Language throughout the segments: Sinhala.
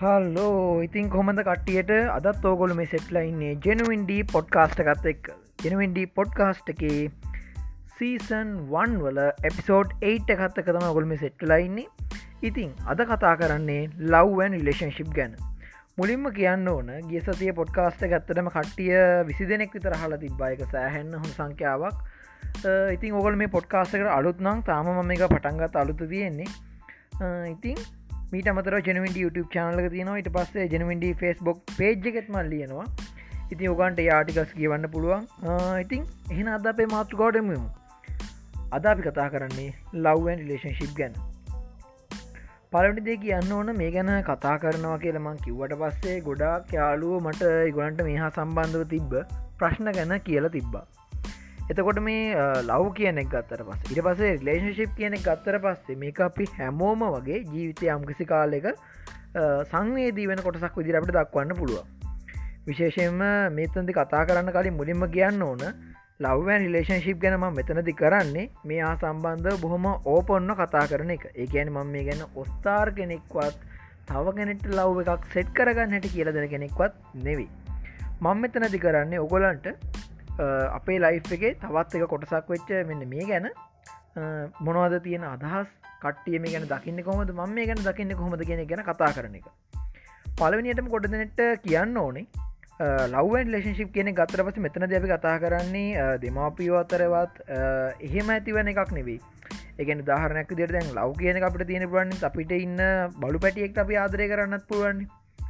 හල්ලෝ ඉතින් කොමද කට්ටියට අදත් ඕගොල මේ සෙට්ලයින්නේ ජෙනුවන්ඩී පොඩ්කාස්ට ගත්ත එක් ජෙනුවන්ඩී පොඩ්කාස්ට එකේ සීසන් 1 වල එපිසෝඩ් 8 එකත්ත කතම ගොල්ම සෙට්ලයින්නේ ඉතින් අද කතා කරන්නේ ලව්වන් රිලේෂන්ශිප් ගැන. මුලින්ම කියන්න ඕන ගිය සතිය පොඩ්කාස්ට ගත්තටම කට්ටිය විසි දෙනෙක් විතර හල තිබ්බායක සෑහෙන්න හොඳ සංඛ්‍යාවක්. ඉතින් ඔගොල මේ පොඩ්කාස්ටකට අලුත්නම් තාම මම එක පටන්ගත් අලුතු තියෙන්නේ ඉතින් මීට අමතර ජනවිට YouTube චානල තියනවා. ඉට පස්සේ ජනවිඩ ෆස්බොක් පේජ් එකෙත්ම ලියනවා. ඉති ඔගන්ට යාටිකස් කියවන්න පුළුවන්. ඉතින් එහෙන අද අපේ මාතෘකෝටමමු අද අපි කතා කරන්නේ ලව්වන් රිලේෂන්ශිප් ගැන. පලටි දෙ කියන්න ඕන මේ ගැන කතා කරනවා කියලමං කිව්වට පස්සේ ගොඩාක් යාලුව මට ඉගොලන්ට මේහා සම්බන්ධව තිබ්බ ප්‍රශ්න ගැන කියලා තිබ්බා. එතකොට මේ ලව් කියනෙක් ගත්තර පස් ඉට පසේ ලේශිප් කියනෙක් ගත්තර පස්සේ මේක අපි හැමෝම වගේ ජීවිතය අම්කිසි කාලෙක සංවේදී වෙන කොටසක් විදිරට දක්වන්න පුළුව විශේෂයෙන්ම මේතන්දි කතා කරන්න කලින් මුලින්ම කියන්න ඕන ලව්වන් රිලේෂන්ශිප් ගැනම මෙතනති කරන්නේ මේ ආ සම්බන්ධ බොහොම ඕපොන්න කතා කරන එක. ඒකැන මම මේ ගැන ඔස්ථාර් කෙනෙක්වත් තව කෙනෙට ලව් එකක් සෙට් කරගන්න හැට කියල දෙන කෙනෙක්වත් නෙවී මං මෙතනති කරන්නේ ඔගොලන්ට අපේ ලයි් එකේ තවත් එක කොටසක් වෙච්ච මෙන්න මේ ගැන. මොනවද තියෙන අදහස්? කටියම ගැන දකින්න කොමද ම මේ ගැන දකින්න කොමද කියෙන ගැන කතා කරන එක. පලවනියටම කොටදනට කියන්න ඕනේ. ලවන් ලේශිප් කියන ගත්තර පස මෙතන දෙපි කතා කරන්නේ දෙමාපියෝ අතරවත්. එහෙම ඇතිවන එකක් නෙවෙයි. එකන දාහරනක් දෙර දැන් ලව් කියන අපට තියෙන පුරන්න අපිට ඉන්න බලු පැටියෙක් අපි ආදරය කරන්නත් පුළුවන්.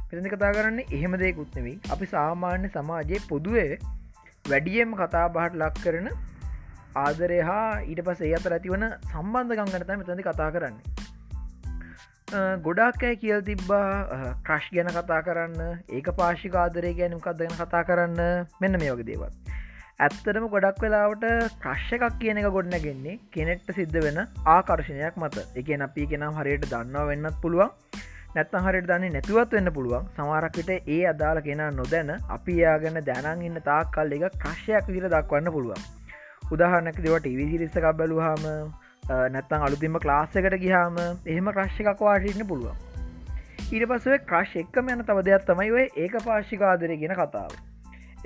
පිසි කතා කරන්න එහෙම දෙකුත් නෙවෙයි. අපි සාමාන්‍ය සමාජයේ පොදුවේ වැඩියම් කතා බහට ලක් කරන ආදරය හා ඊට පස ඒ අතර ඇතිවන සම්බන්ධ ගංගනත මෙතැති කතා කරන්නේ. ගොඩක් ඇයි කියල් තිබ්බා ක්‍රශ් ගැන කතා කරන්න ඒක පාශිකාදරය ගැනකක් දෙන කතා කරන්න මෙන්න මේ වගේ දේවල්. ඇත්තරම ගොඩක් වෙලාවට ප්‍රශ් එකක් කියන එක ගොඩනගෙන්නේ කෙනෙක්ට සිද්ධ වෙන ආකර්ශණයක් මත. එක අපි කෙනම් හරියට දන්නවා වෙන්නත් පුළුවන්. නැත්තන් හරිට දන්නේ නැතුවත් වෙන්න පුළුවන්. සමාරක්කට ඒ අදාළ කෙන නොදැන අපි යාගන්න දැනන් ඉන්න තාක් කල් එක ක්‍රශ්යක් විදිර දක්වන්න පුළුවන්. උදාහරනක දෙවට විසිරිස්සකක් බැලුහම නැත්තන් අලුතිම ක්ලාස්සකට ගිහාම එහෙම ක්‍රශ්ය එකක් වාටන්න පුළුවන්. ඊට පසුව ක්‍රශ් එක්කම යන තව දෙයක් තමයි ඔය ඒක පාශිකාදරය ගෙන කතාව.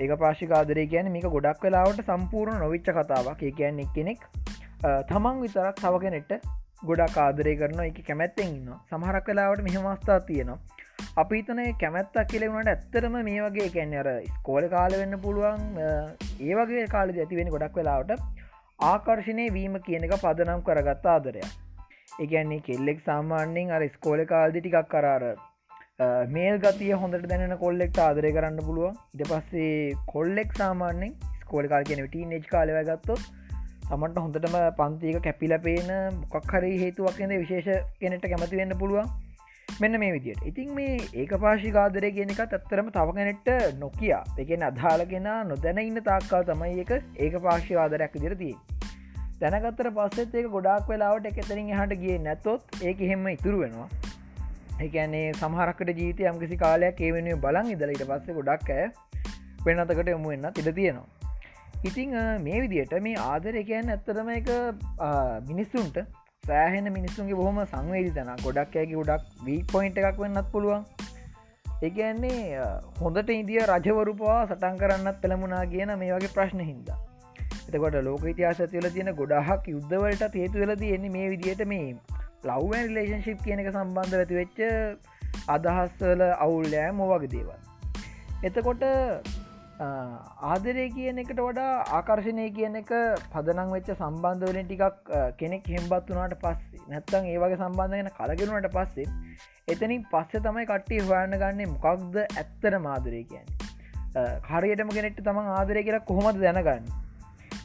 ඒක පාශිකාදරය කියන මේක ගොඩක් වෙලාවට සම්පූර්ණ නොවිච්ච කතාවක්. ඒ කියන්න එක්කෙනෙක් තමන් විතරක් තව කෙනෙට ගොඩක් ආදරය කරන එක කැමැත්තෙන් ඉන්න සමහරක් කලාවට මෙහමස්ථා තියෙනවා. අපි තන කැමැත්තක් කියලෙවුණට ඇත්තරම මේ වගේ කැන්න අර ස්කෝල කාල වෙන්න පුළුවන් ඒ වගේ කාලෙ ඇතිවෙන ගොඩක් වෙලාවට ආකර්ශණය වීම කියන එක පදනම් කරගත්ත ආදරයක්. එකන්නේ කෙල්ලෙක් සාමාන්‍යෙන් අර ස්කෝල කාල්දි ටිකක් කරාර මේල් ගතිය හොඳට දැනෙන කොල්ලෙක්ට ආදරය කරන්න පුළුවන්. ඉට පස්සේ කොල්ලෙක් සාමාන්‍යෙන් ස්කෝල කාල් කියන ටී නෙච් කාලව ගත්තොත් තමන්ට හොඳටම පන්තික කැපිල පේන මොකක් හරි හේතුවක් ද විශේෂ කෙනෙට කැමති වෙන්න පුළුවන්. මෙන්න මේ විදියට. ඉතින් මේ ඒක පාශිකාදරය කියෙනෙක තත්තරම තව කෙනෙට්ට නොකිය එකෙන් අදාලගෙන නොදැන ඉන්න තාක්කාල් තමයි එක ඒක පාශිවාදරයක් දිරතිී දැනගත්තර පස්සෙත් ඒක ගොඩක් වෙලාවට එකතරින් හට ගිය නැත්තොත් ඒක එහෙම ඉතුරු වෙනවා. එකනේ සමහරකට ජීතය යම්කිසි කාලයක් ඒ වෙනුව බලන් ඉදලට පස්සේ ගොඩක් ඇය වෙනතකට යොමු වෙන්න තිර තියෙනවා. ඉතිං මේ විදියට මේ ආදර එකයන් ඇත්තටම එක මිනිස්සුන්ට සෑහෙන මිනිස්සුන්ගේ බොහොම සංවේදි තන ගොඩක් ඇගේ ගොඩක් වී පොයින්ට එකක් වෙන්නත් පුළුවන්. ඒන්නේ හොඳට ඉදිය රජවරුපවා සටන් කරන්නත් පෙළමුණනා කියන මේ වගේ ප්‍රශ්න හින්දා. එතකොට ලෝක ඉතිහාස තුල තියෙන ගොඩහක් යුද්ධවලට තේතු වෙල තියෙන්නේ මේ විදියට මේ ලව්වන් රිලේෂන්ශිප් කියන එක සම්බන්ධ ඇති වෙච්ච අදහස්වල අවුල්ලෑ මොවගේ දේවල්. එතකොට ආදරය කියන එකට වඩා ආකර්ශණය කියන එක පදනං වෙච්ච සම්බන්ධවලින් ටිකක් කෙනෙක් හෙම්බත් වනාට පස්සේ නැත්තං ඒවගේ සම්බන්ධගෙන කලගෙනුවට පස්සේ එතනින් පස්සේ තමයි කට්ටි හොයන්න ගන්නේ මොකක්ද ඇත්තර මාදරය කියන්නේ. හරියටම කෙනෙක්ට තමන් ආදරය කියලා කොහොමද දැනගන්න?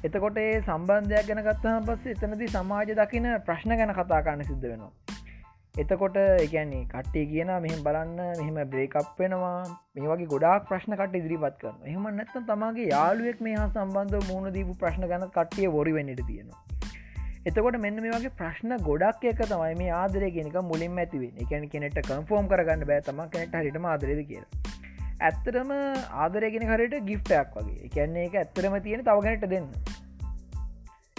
එතකොට ඒ සම්බන්ධයක් ගැන කත්තහම පස්සේ එතනති සමාජ දකින ප්‍රශ්න ගැන කතා කාන්න සිද්ධ වෙනවා. එතකොට එකන්නේ කට්ටේ කියන මෙහම බලන්න මෙහෙම බ්‍රේකප් වෙනවා. මේ වගේ ගොඩක් ප්‍රශ්න කට ඉදිරිපත් කරන එහම නැත්තම් තමාගේ යාළුවෙක් මේ හා සම්බන්ධ මුණ දීපු ප්‍රශ්න ගැන කට්ටිය බොරි වෙන්නට තියෙනවා. එතකොට මෙන්න මේ වගේ ප්‍රශ්න ගොඩක් එක තමයි මේ ආදරය කෙනෙක මුලින් ඇතිවේ එකන කෙනෙට කම්ෆෝම් කරගන්න බෑ තම කෙනෙට හරිටම ආදරද කියලා. ඇත්තරම ආදරයගෙන හරිට ගිෆ්ටයක් වගේ. එකන්නේ එක ඇත්තරම තියෙන තවගැනට දෙන්න.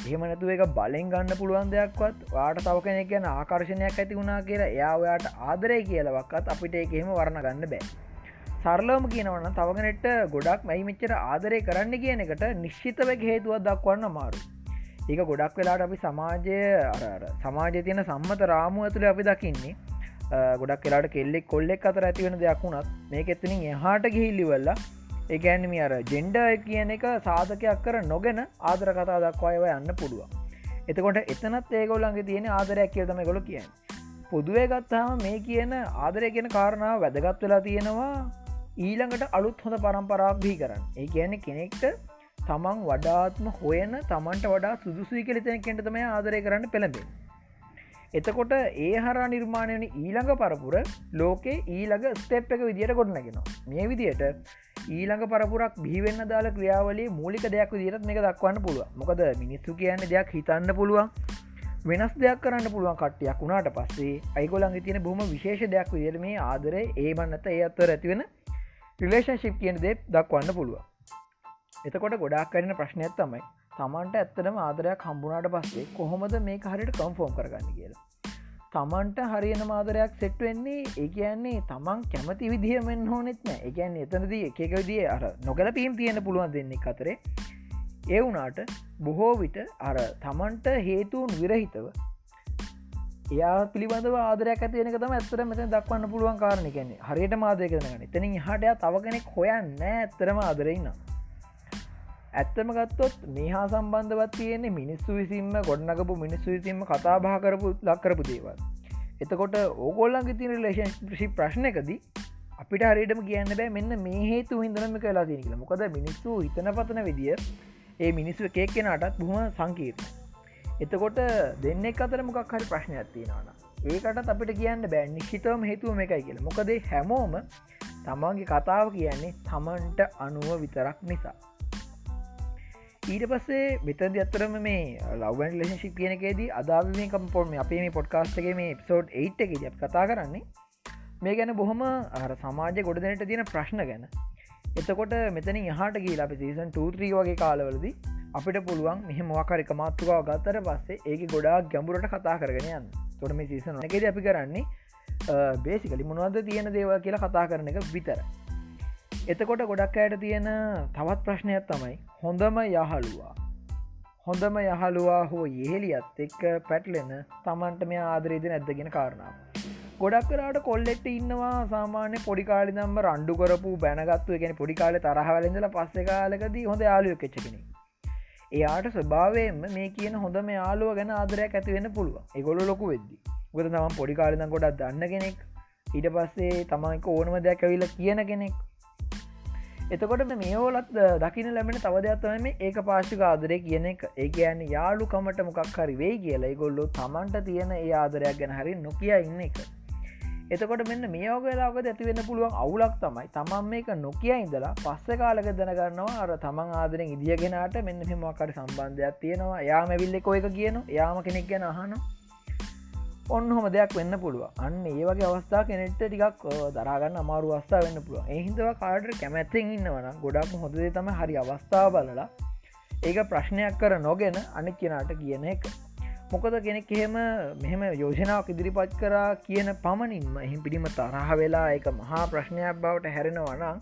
එහෙමනැතුව එක බලෙන් ගන්න පුළුවන් දෙයක්වත් වාට තව කෙනෙක් ගැන ආකර්ශණයක් ඇති වුණනා කියලා එයා ඔයාට ආදරය කියලවක්කත් අපිට එකහෙම වරණ ගන්න බෑ. සරලෝම කියනවන්න තවගෙනෙට ගොඩක් මැයි මෙච්චර ආදරය කරන්න කියන එකට නිශ්චිතව හේතුවත් දක්වන්න මාරු ඒක ගොඩක් වෙලාට අපි සමාජය සමාජ තියෙන සම්මත රාමුව ඇතුළ අපි දකින්නේ. ගොඩක් වෙලාට කෙල්ලෙක් කොල්ලෙක් අතර ඇතිවෙන දෙයක් වුණත් මේක එතනින් එහාට ගිහිල්ලිවල්ලා ඒගැනම අර ජෙන්ඩ කියන එක සාධකයක් කර නොගෙන ආදර කතා දක්වායව යන්න පුළුවන්. එතකොට එතනත් ඒගොල්ලන්ගේ තියෙන ආදරයක් කියතම ගොල කියන්න. පොදුවේ ගත්තාම මේ කියන ආදරය කියෙන කාරණාව වැදගත් වෙලා තියෙනවා ඊළඟට අලුත් හොඳ පරම්පරාක් දී කරන්න. ඒ කියන්නේ කෙනෙක්ට තමන් වඩාත්ම හොයන තමන්ට වඩා සුදුසුයි කෙලිතන කෙන්ට තම ආදරය කරන්න පෙළඹේ. එතකොට ඒ හරා නිර්මාණයන ඊළඟ පරපුර ලෝකේ ඊළඟ ස්තෙප් එක විදියට ගොඩනගෙනවා. මේ විදියට ඊළඟ පරපුරක් බිහිවෙන්න දාල ක්‍රියාවලේ මූලික දෙයක් විදිරත් මේක දක්වන්න පුළුව මොකද මිනිස්සු කියන්න දෙයක් හිතන්න පුළුවන් වෙනස් දෙයක් කරන්න පුළුවන් කට්ටියක් වුණට පස්සේ අයිගොලන්ගේ තියෙන බොහම විශේෂ දෙයක් විදිර මේ ආදරය ඒමන්නත ඒ අත්තර ඇතිවෙන රිලේෂන්ශිප් කියන දේ දක්වන්න පුළුවන් එතකොට ගොඩක් කරන ප්‍රශ්නයක් තමයි තමන්ට ඇත්තටම ආදරයක් හම්බුණට පස්සේ කොහොමද මේ හරිට කම්ෆෝම් කරගන්න කියලා? තමන්ට හරියන මාදරයක් සෙට් වෙන්නේ ඒ කියන්නේ තමන් කැමති විදිහමෙන් හෝනෙත් නෑ. එකන් එතනදී එක විදිිය අර නොකල පීම් තියෙන පුළුවන් දෙන්නේ අතරේ ඒ වුනාට බොහෝ විට අර තමන්ට හේතුවන් විරහිතව එයා පිළිබඳව ආදරයක් ඇතියෙනක තම ඇත්තර මෙත දක්වන්න පුළුවන් කාරණ. කියන්නේ හරියට මාදය කරනගන්න එතනින් හටයා තව කෙනෙක් හොයන්න ඇත්තරම ආදරෙන්න්න ඇත්තම ගත්තොත් මේ හා සම්බන්ධවත් තියෙන්නේ මිනිස්සු විසින්ම ගොඩනගපු මිනිස්සු විසින්ම කතා බා කරපු ලක්කරපු දේවල්. එතකොට ඕගොල්ලන්ගේ තින ලේෂන්ශි ප්‍රශ්නකදී අපිට හරිටම කියන්න බෑ මෙන්න මේ හේතු හිදනම කලා තිය කියල. මොකද මිනිස්සු හිතන පතන විදිිය ඒ මිනිස්සු එකක් කෙනටත් බොහම සංකීර්ණ එතකොට දෙන්නෙක් අතර මොකක් හරි ප්‍රශ්නයක් තියෙනවාන ඒකට අපිට කියන්න බෑ. නිශ්ිතවම හේතුව එකයි කියල. මොකදේ හැමෝම තමන්ගේ කතාව කියන්නේ තමන්ට අනුව විතරක් නිසා. ඊට පස්සේ මෙතද අත්තරම මේ ලවන් ලේශිප කියනකේදී අදාව මේ කම්පොර්ම අපේ මේ පොඩ්කාස්ටගේ මේ එප්සෝඩ් 8 එක අප කතා කරන්නේ මේ ගැන බොහොම අර සමාජය ගොඩදනට තියෙන ප්‍රශ්න ගැන. එතකොට මෙතන හට කියලා අපි සීසන් 2ත්‍රී වගේ කාලවලද අපිට පුළුවන් මෙහ මොකරි මාත්තුකාව ගත්තර පස්සේ ඒක ගොඩාක් ගැඹුරට කතා කරගෙන යන්න. තොට මේ සීසන එකෙද අපි කරන්නේ බේසිකලි මොනවද තියෙන දේවල් කියලා කතා කරන එක විතර. එතකොට ගොඩක් අයට තියෙන තවත් ප්‍රශ්නයක් තමයි හොඳම යහළුවා. හොඳම යහළුවා හෝ ඒහෙලියත් එක්ක පැටලෙන තමන්ට මේ ආදරේද නැද්දගෙන කාරණාව. ගොඩක් කරට කොල්ලෙට ඉන්නවා සාමාන්‍ය පොඩිකාලි දම්ම රණ්ඩු කරපු බැනගත්තු එකෙන පොඩිකාල තරහවලඳල පස්සෙ කාලකදී හොඳ යාලුව කෙච්චකෙන එයාට ස්වභාවයෙන්ම මේ කියන හොඳ මේ යාලුව ගැන ආදරයක් ඇතිවෙන්න පුළුව එගොලු ලොකු වෙද්දි. ගොද තම පොඩිකාලිදම් ගොඩක් දන්න කෙනෙක්. ඊට පස්සේ තමයික ඕනම දෙයක් ඇවිල කියන කෙනෙක්. එතකොට මේෝලත් දකින ලැබෙන තවදයක්ත්තම ඒක පාශික ආදරය කියන එක. ඒ කියන්න යාලුකමට මොකක් හරි වෙයි කියලා ගොල්ලු තමන්ට තියෙන ඒ ආදරයක් ගැන හරි නොකිය ඉන්න එක. එතකොට මෙන්න මේෝගලාක ඇතිවෙන්න පුළුවන් අවුලක් තමයි තමන් මේක නොකිය ඉඳලා පස්ස කාලක දැනගන්නවා අර තමන් ආදරෙන් ඉදිියගෙනට මෙන්න මෙමක්කට සම්බන්ධයක් තියෙනවා. යාම විල්ලෙ කොයක කියන යාම කෙනෙක් ගැන අහනවා. ඔන්න හොම දෙයක් වෙන්න පුළුව අන්න ඒ වගේ අවස්ථා කෙනෙට ටිකක් දරාගන්න අමාරු අවස්ථා වෙන්න පුළුව එහින්දව කාඩට කැමැත්තෙන් ඉන්නවන ගොඩක් හොදේ තම හරි අවස්ථාව බලලා ඒක ප්‍රශ්නයක් කර නොගෙන අනෙක් කෙනට කියන එක. මොකද කෙනෙක් එහෙම මෙහෙම යෝජනාවක් ඉදිරිපත් කරා කියන පමණින්ම එහි පිළිම තරහ වෙලා එක මහා ප්‍රශ්නයක් බවට හැරෙනවනම්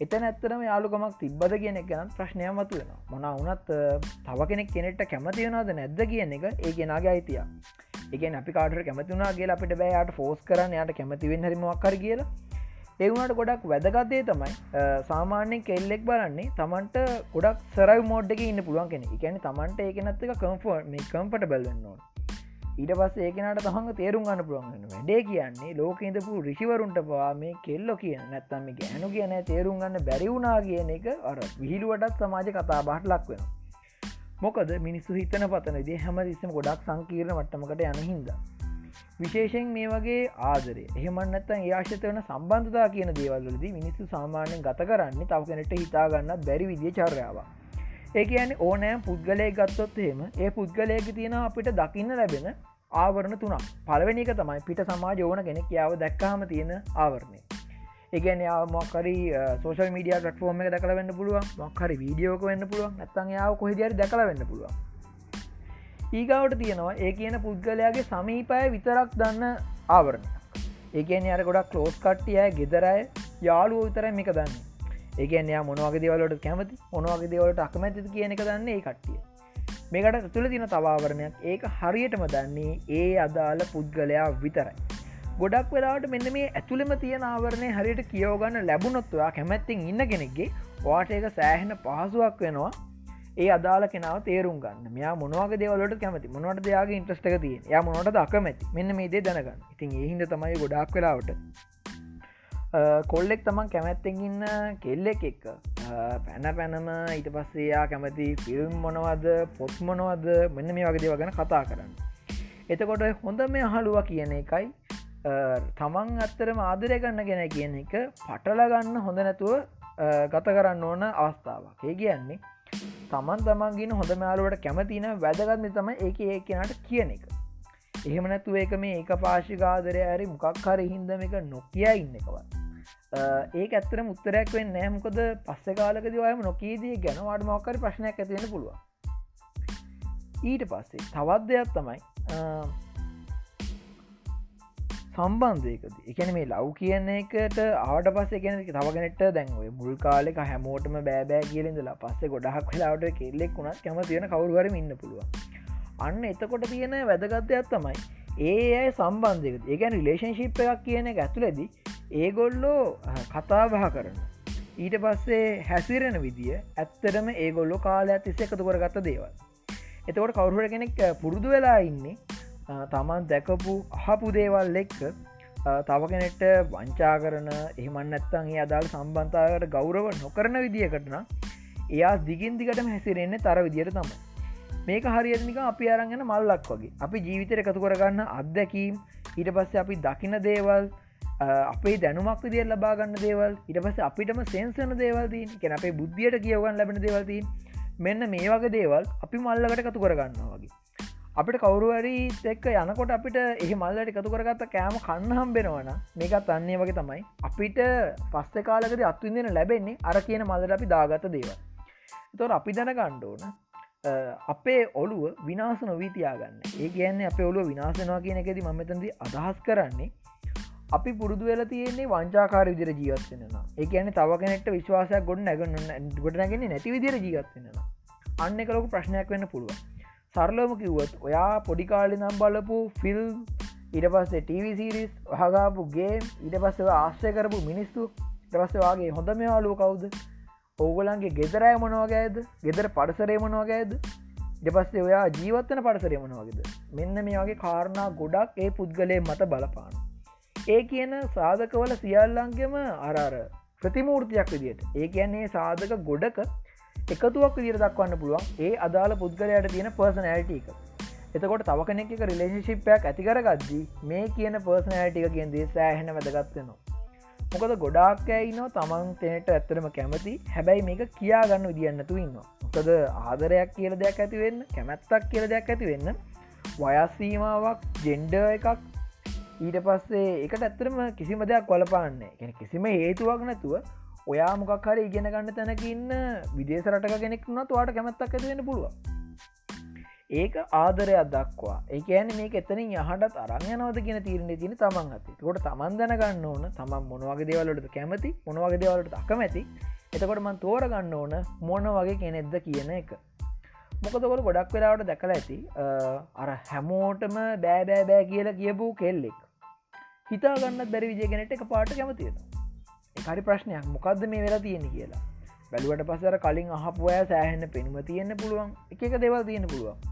එතන ඇත්තරම යාලුකමක් තිබ්බද කියන එක ගැන ප්‍රශ්නය මතු වෙන මොන වනත් තව කෙනෙක් කෙනෙට කැමතිවෙනවාද නැද්ද කියන එක ඒ කෙනගේ අයිතිය එකෙන් අපි කාට කැමතිුණනා කියලා අපිට බෑයාට ෆෝස් කරන්න යට කැමතිවෙන් හරිමක්කර කියලා. ඒවුණට ගොඩක් වැදගතය තමයි සාමාන්‍යෙන් කෙල්ලෙක් බලන්නේ තමන්ට ගොඩක් සරයි මෝඩ් එක ඉන්න පුළුවන් කෙනෙ එකැන තමන්ට ඒකනත් එක කම්ෆෝ මේ කම්පට බැල්වෙන්නවා ඊට පස් ඒකනට තහඟ තේරුම් ගන්න පුළුවන් වැඩේ කියන්නේ ලෝක ඉඳපු රිසිවරුන්ට පවා මේ කෙල්ලො කියන නැත්තම ගැනු කියන තේරුම් ගන්න බැරිවුණා කියන එක අර විහිළුවටත් සමාජ කතා බාට ලක් වෙනවා. මොකද මිනිස්සු හිතන පතනදේ හැම තිස්සම ගොඩක් සංකීර්ණ වට්ටමකට යන හින්ද. විශේෂෙන් මේ වගේ ආදරේ එහෙමන්නත්තන් ඒආශත වන සම්බන්ධතා කියන දේවල්ලදී මිනිස්සු සාමාන්‍යෙන් ගත කරන්නේ තව කෙනට හිතාගන්න බැරි විදිිය චර්යාව. ඒ කියන්නේ ඕනෑම් පුද්ගලය ගත්තොත් එහෙම ඒ පුද්ගලයක තියෙන අපිට දකින්න ලැබෙන ආවරණ තුනක් පලවෙනි එක තමයි පිට සමාජ ඕන කෙනෙක් යාව දැක්කාම තියෙන ආවරණය ඒගැන මොක්කරි සෝෂල් මීඩිය ටෆෝර්ම එක දකල වෙන්න පුළුවන්. මොක්හරි වීඩියෝක වෙන්න පුළුවන්. ඇත්තන් යාව කොහෙදර දකල වෙන්න පුළුවන්. ඊගවට තියෙනවා ඒ කියන පුද්ගලයාගේ සමීපය විතරක් දන්න ආවරණ ඒකන් අර ගොඩක් කලෝස් කට්ටිය ගෙදරය යාලුව විතර මේක දන්න. ඒකන් යා මොනවගේ දේවලට කැමති මොනවගේ දේවලට අකමැති කියන එක දන්න ඒ කට්ටිය. මේකට තුළ තින තවාවරණයක් ඒක හරියටම දන්නේ ඒ අදාළ පුද්ගලයා විතරයි. ගොඩක් වෙලාට මෙන්න මේ ඇතුළෙම තියෙන ආවරණය හරියට කියෝගන්න ලැබුණොත්වා කැමැත්තිෙන් ඉන්න කෙනෙක්ගේ වාට ඒක සෑහෙන පහසුවක් වෙනවා. ඒ අදාල කෙනාව තේරුම් ගන්න. මෙයා මොනවගේ දේවලට කැමති? මොනවට දෙයාගේ ඉන්ට්‍රස්ටක තිය ය මොනට දකමැති මෙන්න මේ දේ දැනගන්න. ඉතින් ඒහින්ද තමයි ගොඩක් වෙලාවට කොල්ලෙක් තමන් කැමැත්තෙන් ඉන්න කෙල්ලෙක් එක්ක. පැන පැනම ඊට පස්සේයා කැමති ෆිල්ම් මොනවද පොත් මොනවද මෙන්න මේ වගේ දේව ගැන කතා කරන්න. එතකොට හොඳ මේ අහලුව කියන එකයි තමන් අත්තරම ආදරය ගන්න ගෙන කියන එක පටලගන්න හොඳ නැතුව ගත කරන්න ඕන අවස්ථාවක්. ඒ කියන්නේ තමන් තමන්ගෙන හොඳ මයාලුවට කැමතින වැදගත්ම තම ඒක ඒ කෙනට කියන එක. එහෙම නැතුව ඒක මේ ඒක පාශිකාදරය ඇරි මොකක් හරි හින්දම එක නොකිය ඉන්නකවත් ඒ ඇත්තර මුත්තරයක් වෙන්න නෑමකොද පස්ස කාලකද ඔයම නොකීදී ගැන වාට මොක්කරි ප්‍රශ්නයක් ඇතිවෙන පුළුව ඊට පස්සේ තවත් දෙයක් තමයි සම්බන්ධයකද? එකන මේ ලව් කියන එකට ආට පස්ස කියන තවගෙනට දැන්ව මුල් කාලෙක හැමෝටම බෑබෑ කියලෙදලා පස්සේ ගොඩහක් වෙලාට කෙල්ලෙක් වුණත් කැම තියෙන කවරුවරම ඉන්න පුළුව අන්න එතකොට තියෙන වැදගත්වයක් තමයි ඒ අය සම්බන්ධයක ඒකැන රිලේෂන්ශිප් එකක් කියන එක ඇතුලෙදී ඒගොල්ලෝ කතා බහ කරන ඊට පස්සේ හැසිරෙන විදිිය ඇත්තරම ඒගොල්ලො කාලයක් තිස්ස එකතු කරගත්ත දේවල්. එතකොට කවරුවට කෙනෙක් පුරුදු වෙලා ඉන්නේ තමන් දැකපු අහපු දේවල් එක්ක තව කෙනෙට වංචා කරන එහමන් ඇත්තන් ඒ අදාල් සම්බන්ධාවට ගෞරව නොකරන විදිියකටන එයා දිගින් දිගටම හැසිරෙන්නේ තර විදියට තමයි. මේක හරිනික අපි අරගෙන මල්ලක් වගේ. අපි ජීවිතර එකතු කරගන්න අත්දැකීම් ඊට පස්සේ අපි දකින දේවල් අපේ දැනුමක් විදිිය ලබාගන්න දේවල් ඉට පස්ස අපිටම සේන්සන දේවල්තින් කෙන අපේ බුද්ධියට කියවගන්න ලැබෙන දේවල්තින් මෙන්න මේ වගේ දේවල් අපි මල්ලකට කතු කරගන්න වගේ. අපිට කවරුවරි එක්ක යනකොට අපිට එහි මල්ලට එකතු කරගත්ත කෑම කන්න හම්බෙනවන මේකත් අන්නේ වගේ තමයි. අපිට පස්ස කාලකද අත්විඳෙන ලැබෙන්නේ අර කියන මල්ලට අපි දාගත දේව තොර අපි දැන ගණ්ඩෝන අපේ ඔළුව විනාස නොවීතියාගන්න ඒ කියන්නේ අප ඔළුව විනාසනවා කියන එකෙද මමතන්ද අදහස් කරන්නේ අපි පුරුදු වෙල තියන්නේ වංචාකාර විදිර ජීවත්වෙනවා ඒ කියන තව කෙනෙක්ට විශ්වාසයක් ගොඩ නැගන්න ගොඩ නැගෙන නැති විදිර ජීවත්වෙනවා අන්න එකලොක ප්‍රශ්නයක් වෙන්න පුළුවන්. සරලම කිව්වත් ඔයා පොඩිකාලි නම් බලපු ෆිල් ඉට පස්සේ ටීවිසිරිස් හගාපුගේ ඉට පස්සව ආශ්‍රය කරපු මිනිස්සු ටපස්සවාගේ හොඳ මෙයාලුව කවුද? ඔවගලන්ගේ ගෙදරය මොනවගේද ගෙදර පඩසරේ මොනවගේද දෙපස්සේ ඔයා ජීවත්තන පඩසරේ මොනවගේද මෙන්න මේ වගේ කාරණා ගොඩක් ඒ පුද්ගලය මත බලපාන ඒ කියන සාධකවල සියල්ලන්ගෙම අරාර ප්‍රතිමූර්තියක් විදියට. ඒ කියන්නේ සාධක ගොඩක එකතුවක් විදිර දක්වන්න පුළුවන් ඒ අදාළ පුද්ගලයට තියෙන පර්සන ඇල්ටික එතකොට තව කෙනෙක් එක රිලේශිප්පයක් ඇතිකරගද්දී මේ කියන පර්සන ඇල්ටික කියන්දේ සෑහෙන වැදගත්වෙනවා මොකද ගොඩාක් ඇයිනෝ තමන් තෙනට ඇත්තරම කැමති. හැබැයි මේක කියාගන්න විදින්නතු ඉන්න මොකද ආදරයක් කියල දෙයක් ඇතිවෙන්න කැමැත්තක් කියල දෙයක් ඇතිවෙන්න වයස්සීමාවක් ජෙන්ඩ එකක් ඊට පස්සේ එකට ඇත්තරම කිසිම දෙයක් කොලපාන්නේ කිසිම හේතුවක් නැතුව ඔයා මොකක් හරි ඉගෙන ගන්න තැනක ඉන්න විදේශ රටක කෙනෙක් වුණත් වාට කැමැත්තක් ඇතිවෙන පුළුව ඒක ආදරයක් දක්වා. ඒකන මේ එතනින් යහටත් අරංයනවද කියෙන තීරණය තින තමන් ඇති කොට තමන් දැනගන්න ඕන තමන් මොනවගේ දේවලට කැමති මොනවගේ දේවලට අකමැති. එතකොට මන් තෝරගන්න ඕන මොන වගේ කෙනෙක්ද කියන එක. මොකදකොල ගොඩක් වෙලාවට දැකල ඇති අර හැමෝටම බෑබෑ බෑ කියලා කියපු කෙල්ලෙක්. හිතාගන්න බැරි විජයගෙනට එක පාට කැමතියෙන හරි ප්‍රශ්නයක්. මොකක්ද මේ වෙලා තියෙන කියලා? බැලුවට පසර කලින් අහපුය සෑහෙන්න පෙනුම තියෙන්න්න පුළුවන්. එක එක දෙවල් තියෙන පුළුවන්.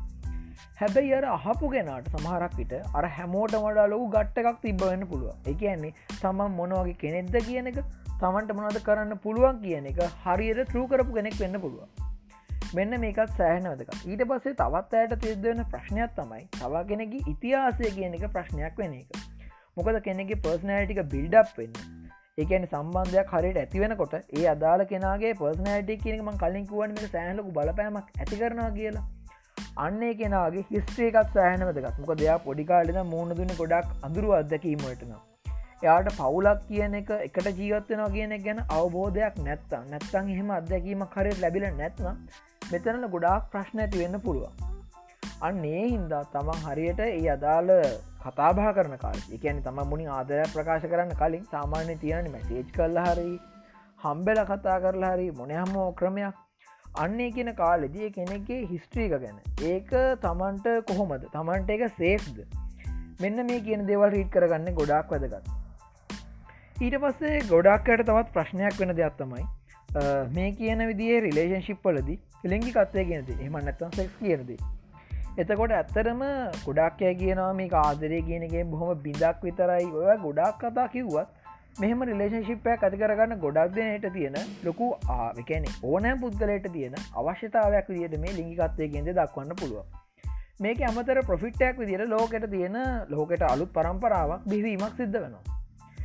හැබැයි අර අහපු ගෙනට සමහරක් විට අර හැමෝට මඩා ලොකු ගට්ට එකක් තිබවෙන්න පුළුව එකන්නේ තමන් මොනවගේ කෙනෙක්ද කියන එක තමන්ට මොනද කරන්න පුළුවන් කියන එක හරියට ට්‍රූ කරපු කෙනෙක් වෙන්න පුළුවන්. මෙන්න මේකත් සෑහනවදක ඊට පස්සේ තවත් ඇයට තිෙදවෙන ප්‍රශ්නයක් තමයි තවා කෙනෙකි ඉතිහාසය කියන එක ප්‍රශ්නයක් වෙන එක. මොකද කෙනෙගේ පර්ස්නෑටික බිල්ඩක් වෙන්න ඒකන සම්බන්ධයක් හරියට ඇතිවෙනකොට ඒ අදාල කෙනගේ පර්සනෑටි කියනම කලින්කුවන් මේ සෑහලකු බලපෑමක් ඇති කරනවා කියලා. අන්නේ කෙනගේ හිස්ත්‍රේකත් සෑහනවදගත් මොක දෙයා පොඩිකාලෙන මූුණ දුන්න ගොඩක් අඳුරු අත්දැකීමටන එයාට පවුලක් කියන එක එකට ජීවත්වෙනවා කියන ගැන අවබෝධයක් නැත්තා නැත්තං එහෙම අත්දැකීම කරයට ලැබිල නැත්නම් මෙතනල ගොඩාක් ප්‍රශ්න ඇති වෙන්න පුළුවන්. අන්නේ හින්දා තමන් හරියට ඒ අදාළ කතාබා කරන කාල. එකන තම මුණින් ආදරයක් ප්‍රකාශ කරන්න කලින් සාමාන්‍ය තියෙන මැසේජ් කල්ල හරි හම්බෙල කතා කරලා හරි මොනහම්මෝ ක්‍රමයක් අන්නේ කියන කාලෙදිය කෙනෙක්ගේ හිස්ට්‍රීක ගැන. ඒක තමන්ට කොහොමද? තමන්ට එක සේෆ්ද මෙන්න මේ කියන දේවල් රීට් කරගන්න ගොඩක් වැදගත්. ඊට පස්සේ ගොඩක්කට තවත් ප්‍රශ්නයක් වෙන දෙයක් තමයි මේ කියන විදිේ රිලේෂන්ශිප් වලදී ලෙංගි කත්වය කියනද එම නැත්තන් සෙක්ස් කියනදී එතකොට ඇත්තරම ගොඩක්ය කියනවා මේ ආදරය කියනගේ බොහොම බිඳක් විතරයි. ඔය ගොඩක් කතා කිව්වත් මෙහම රිලේශිප්පයක් ඇති කරගන්න ගොඩක් දෙනයට තියෙන ලොකු ආකැන ඕනෑ පුද්ගලයට තියෙන අවශ්‍යතාවයක් විදිට මේ ලිංගිකත්වය ගෙන්ද දක්වන්න පුළුව මේක අමතර ප්‍රොෆිට්ටයක් විදිට ලෝකට තියෙන ලෝකට අලුත් පරම්පරාවක් බිවීමක් සිද්ධ වෙනවා.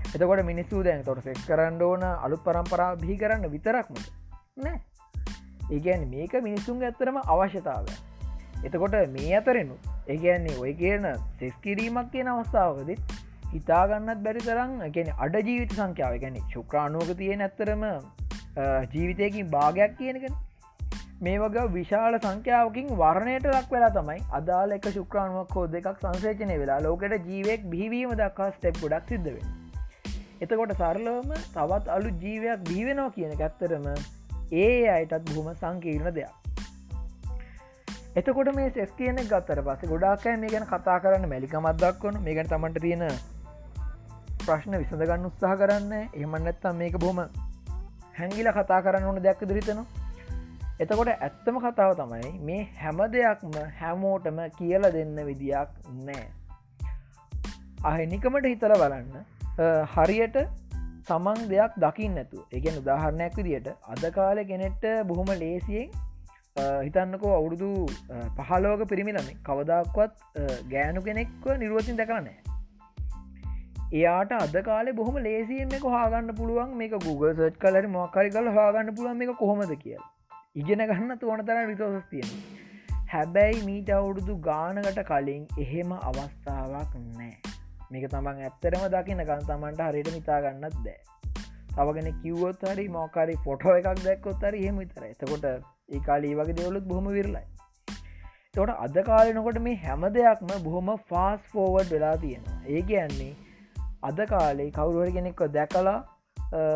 එතකොට මිනිස්සු දැන් තොට සෙක් කරන්න ඕන අලුත් පරම්පරා බිහි කරන්න විතරක්ම නෑ ඒගැන් මේක මිනිස්සුන් ඇත්තරම අවශ්‍යතාවය එතකොට මේ අතරෙනු ඒගැන්නේ ඔය කියන සෙස් කිරීමක් කියන අවස්ථාවකදත් හිතාගන්නත් බැරි තරම් ගැන අඩ ජීවිත සංඛ්‍යාව. ගැන ශුක්‍රාණුවක තියෙන ඇත්තරම ජීවිතයකින් භාගයක් කියනකෙන මේ වගේ විශාල සංඛ්‍යාවකින් වර්ණයට ලක් වෙලා තමයි අදාල එක ශුක්‍රාණුවක් හෝ දෙකක් සංසේචනය වෙලා ලෝකට ජීවයක් බිහිවීම දක්කා ස්ටෙප් ගොඩක් සිද්ධවෙන් එතකොට සරලවම තවත් අලු ජීවයක් බීවෙනවා කියන ඇත්තරම ඒ අයටත් බොහොම සංකීර්ණ දෙයක්. එතකොට මේ සෙස් කියන ගත්තර පස ගොඩාකෑ මේ ගැන කතා කරන්න මැලිකමත් දක්වන මේ ගැන තමට තියෙන ප්‍රශ්න විසඳගන්න උත්සාහ කරන්න. එහමන්නත්තම් මේක බොහම හැංගිල කතා කරන්න ඕන දෙයක් දිරිතනවා එතකොට ඇත්තම කතාව තමයි මේ හැම දෙයක්ම හැමෝටම කියල දෙන්න විදියක් නෑ. අහිනිකමට හිතල බලන්න. හරියට තමන් දෙයක් දකින්න නැතු එකෙන් උදාහරණයක් විදියට අද කාල කෙනෙට්ට බොහොම ලේසියෙන් හිතන්නකෝ අවුරුදු පහලෝක පිරිමිලම කවදක්වත් ගෑනු කෙනෙක්ව නිරුවතින් දැකරනෑ එයාට අද කාලෙ බොහොම ලේසියෙන් එක හාගන්න පුළුවන්. මේක Google සර්ච් කලට මොක්කරි කල හාගන්න පුළුවන් මේ කොහොමද කිය ඉගෙන ගන්න ඕන තර රිතෝසස් තියෙන හැබැයි මීට අවුරුදු ගානකට කලින් එහෙම අවස්ථාවක් නෑ මේක තමන් ඇත්තරම දකින ගන් තමන්ට හරිට මිතාගන්නත් දෑ තවගෙන කිව්වොත් හරි මෝකාරි ෆොටෝ එකක් දැක්කොත් හරි හෙම විතර එතකොට ඒ කාලී වගේ දෙවලුත් බොහොම විරලයි. තොට අද කාලනකොට මේ හැම දෙයක්ම බොහොම ෆාස් ෆෝවර්ඩ් වෙලා තියෙනවා. ඒ කියන්නේ අද කාලේ කවුරුවර කෙනෙක්ව දැකලා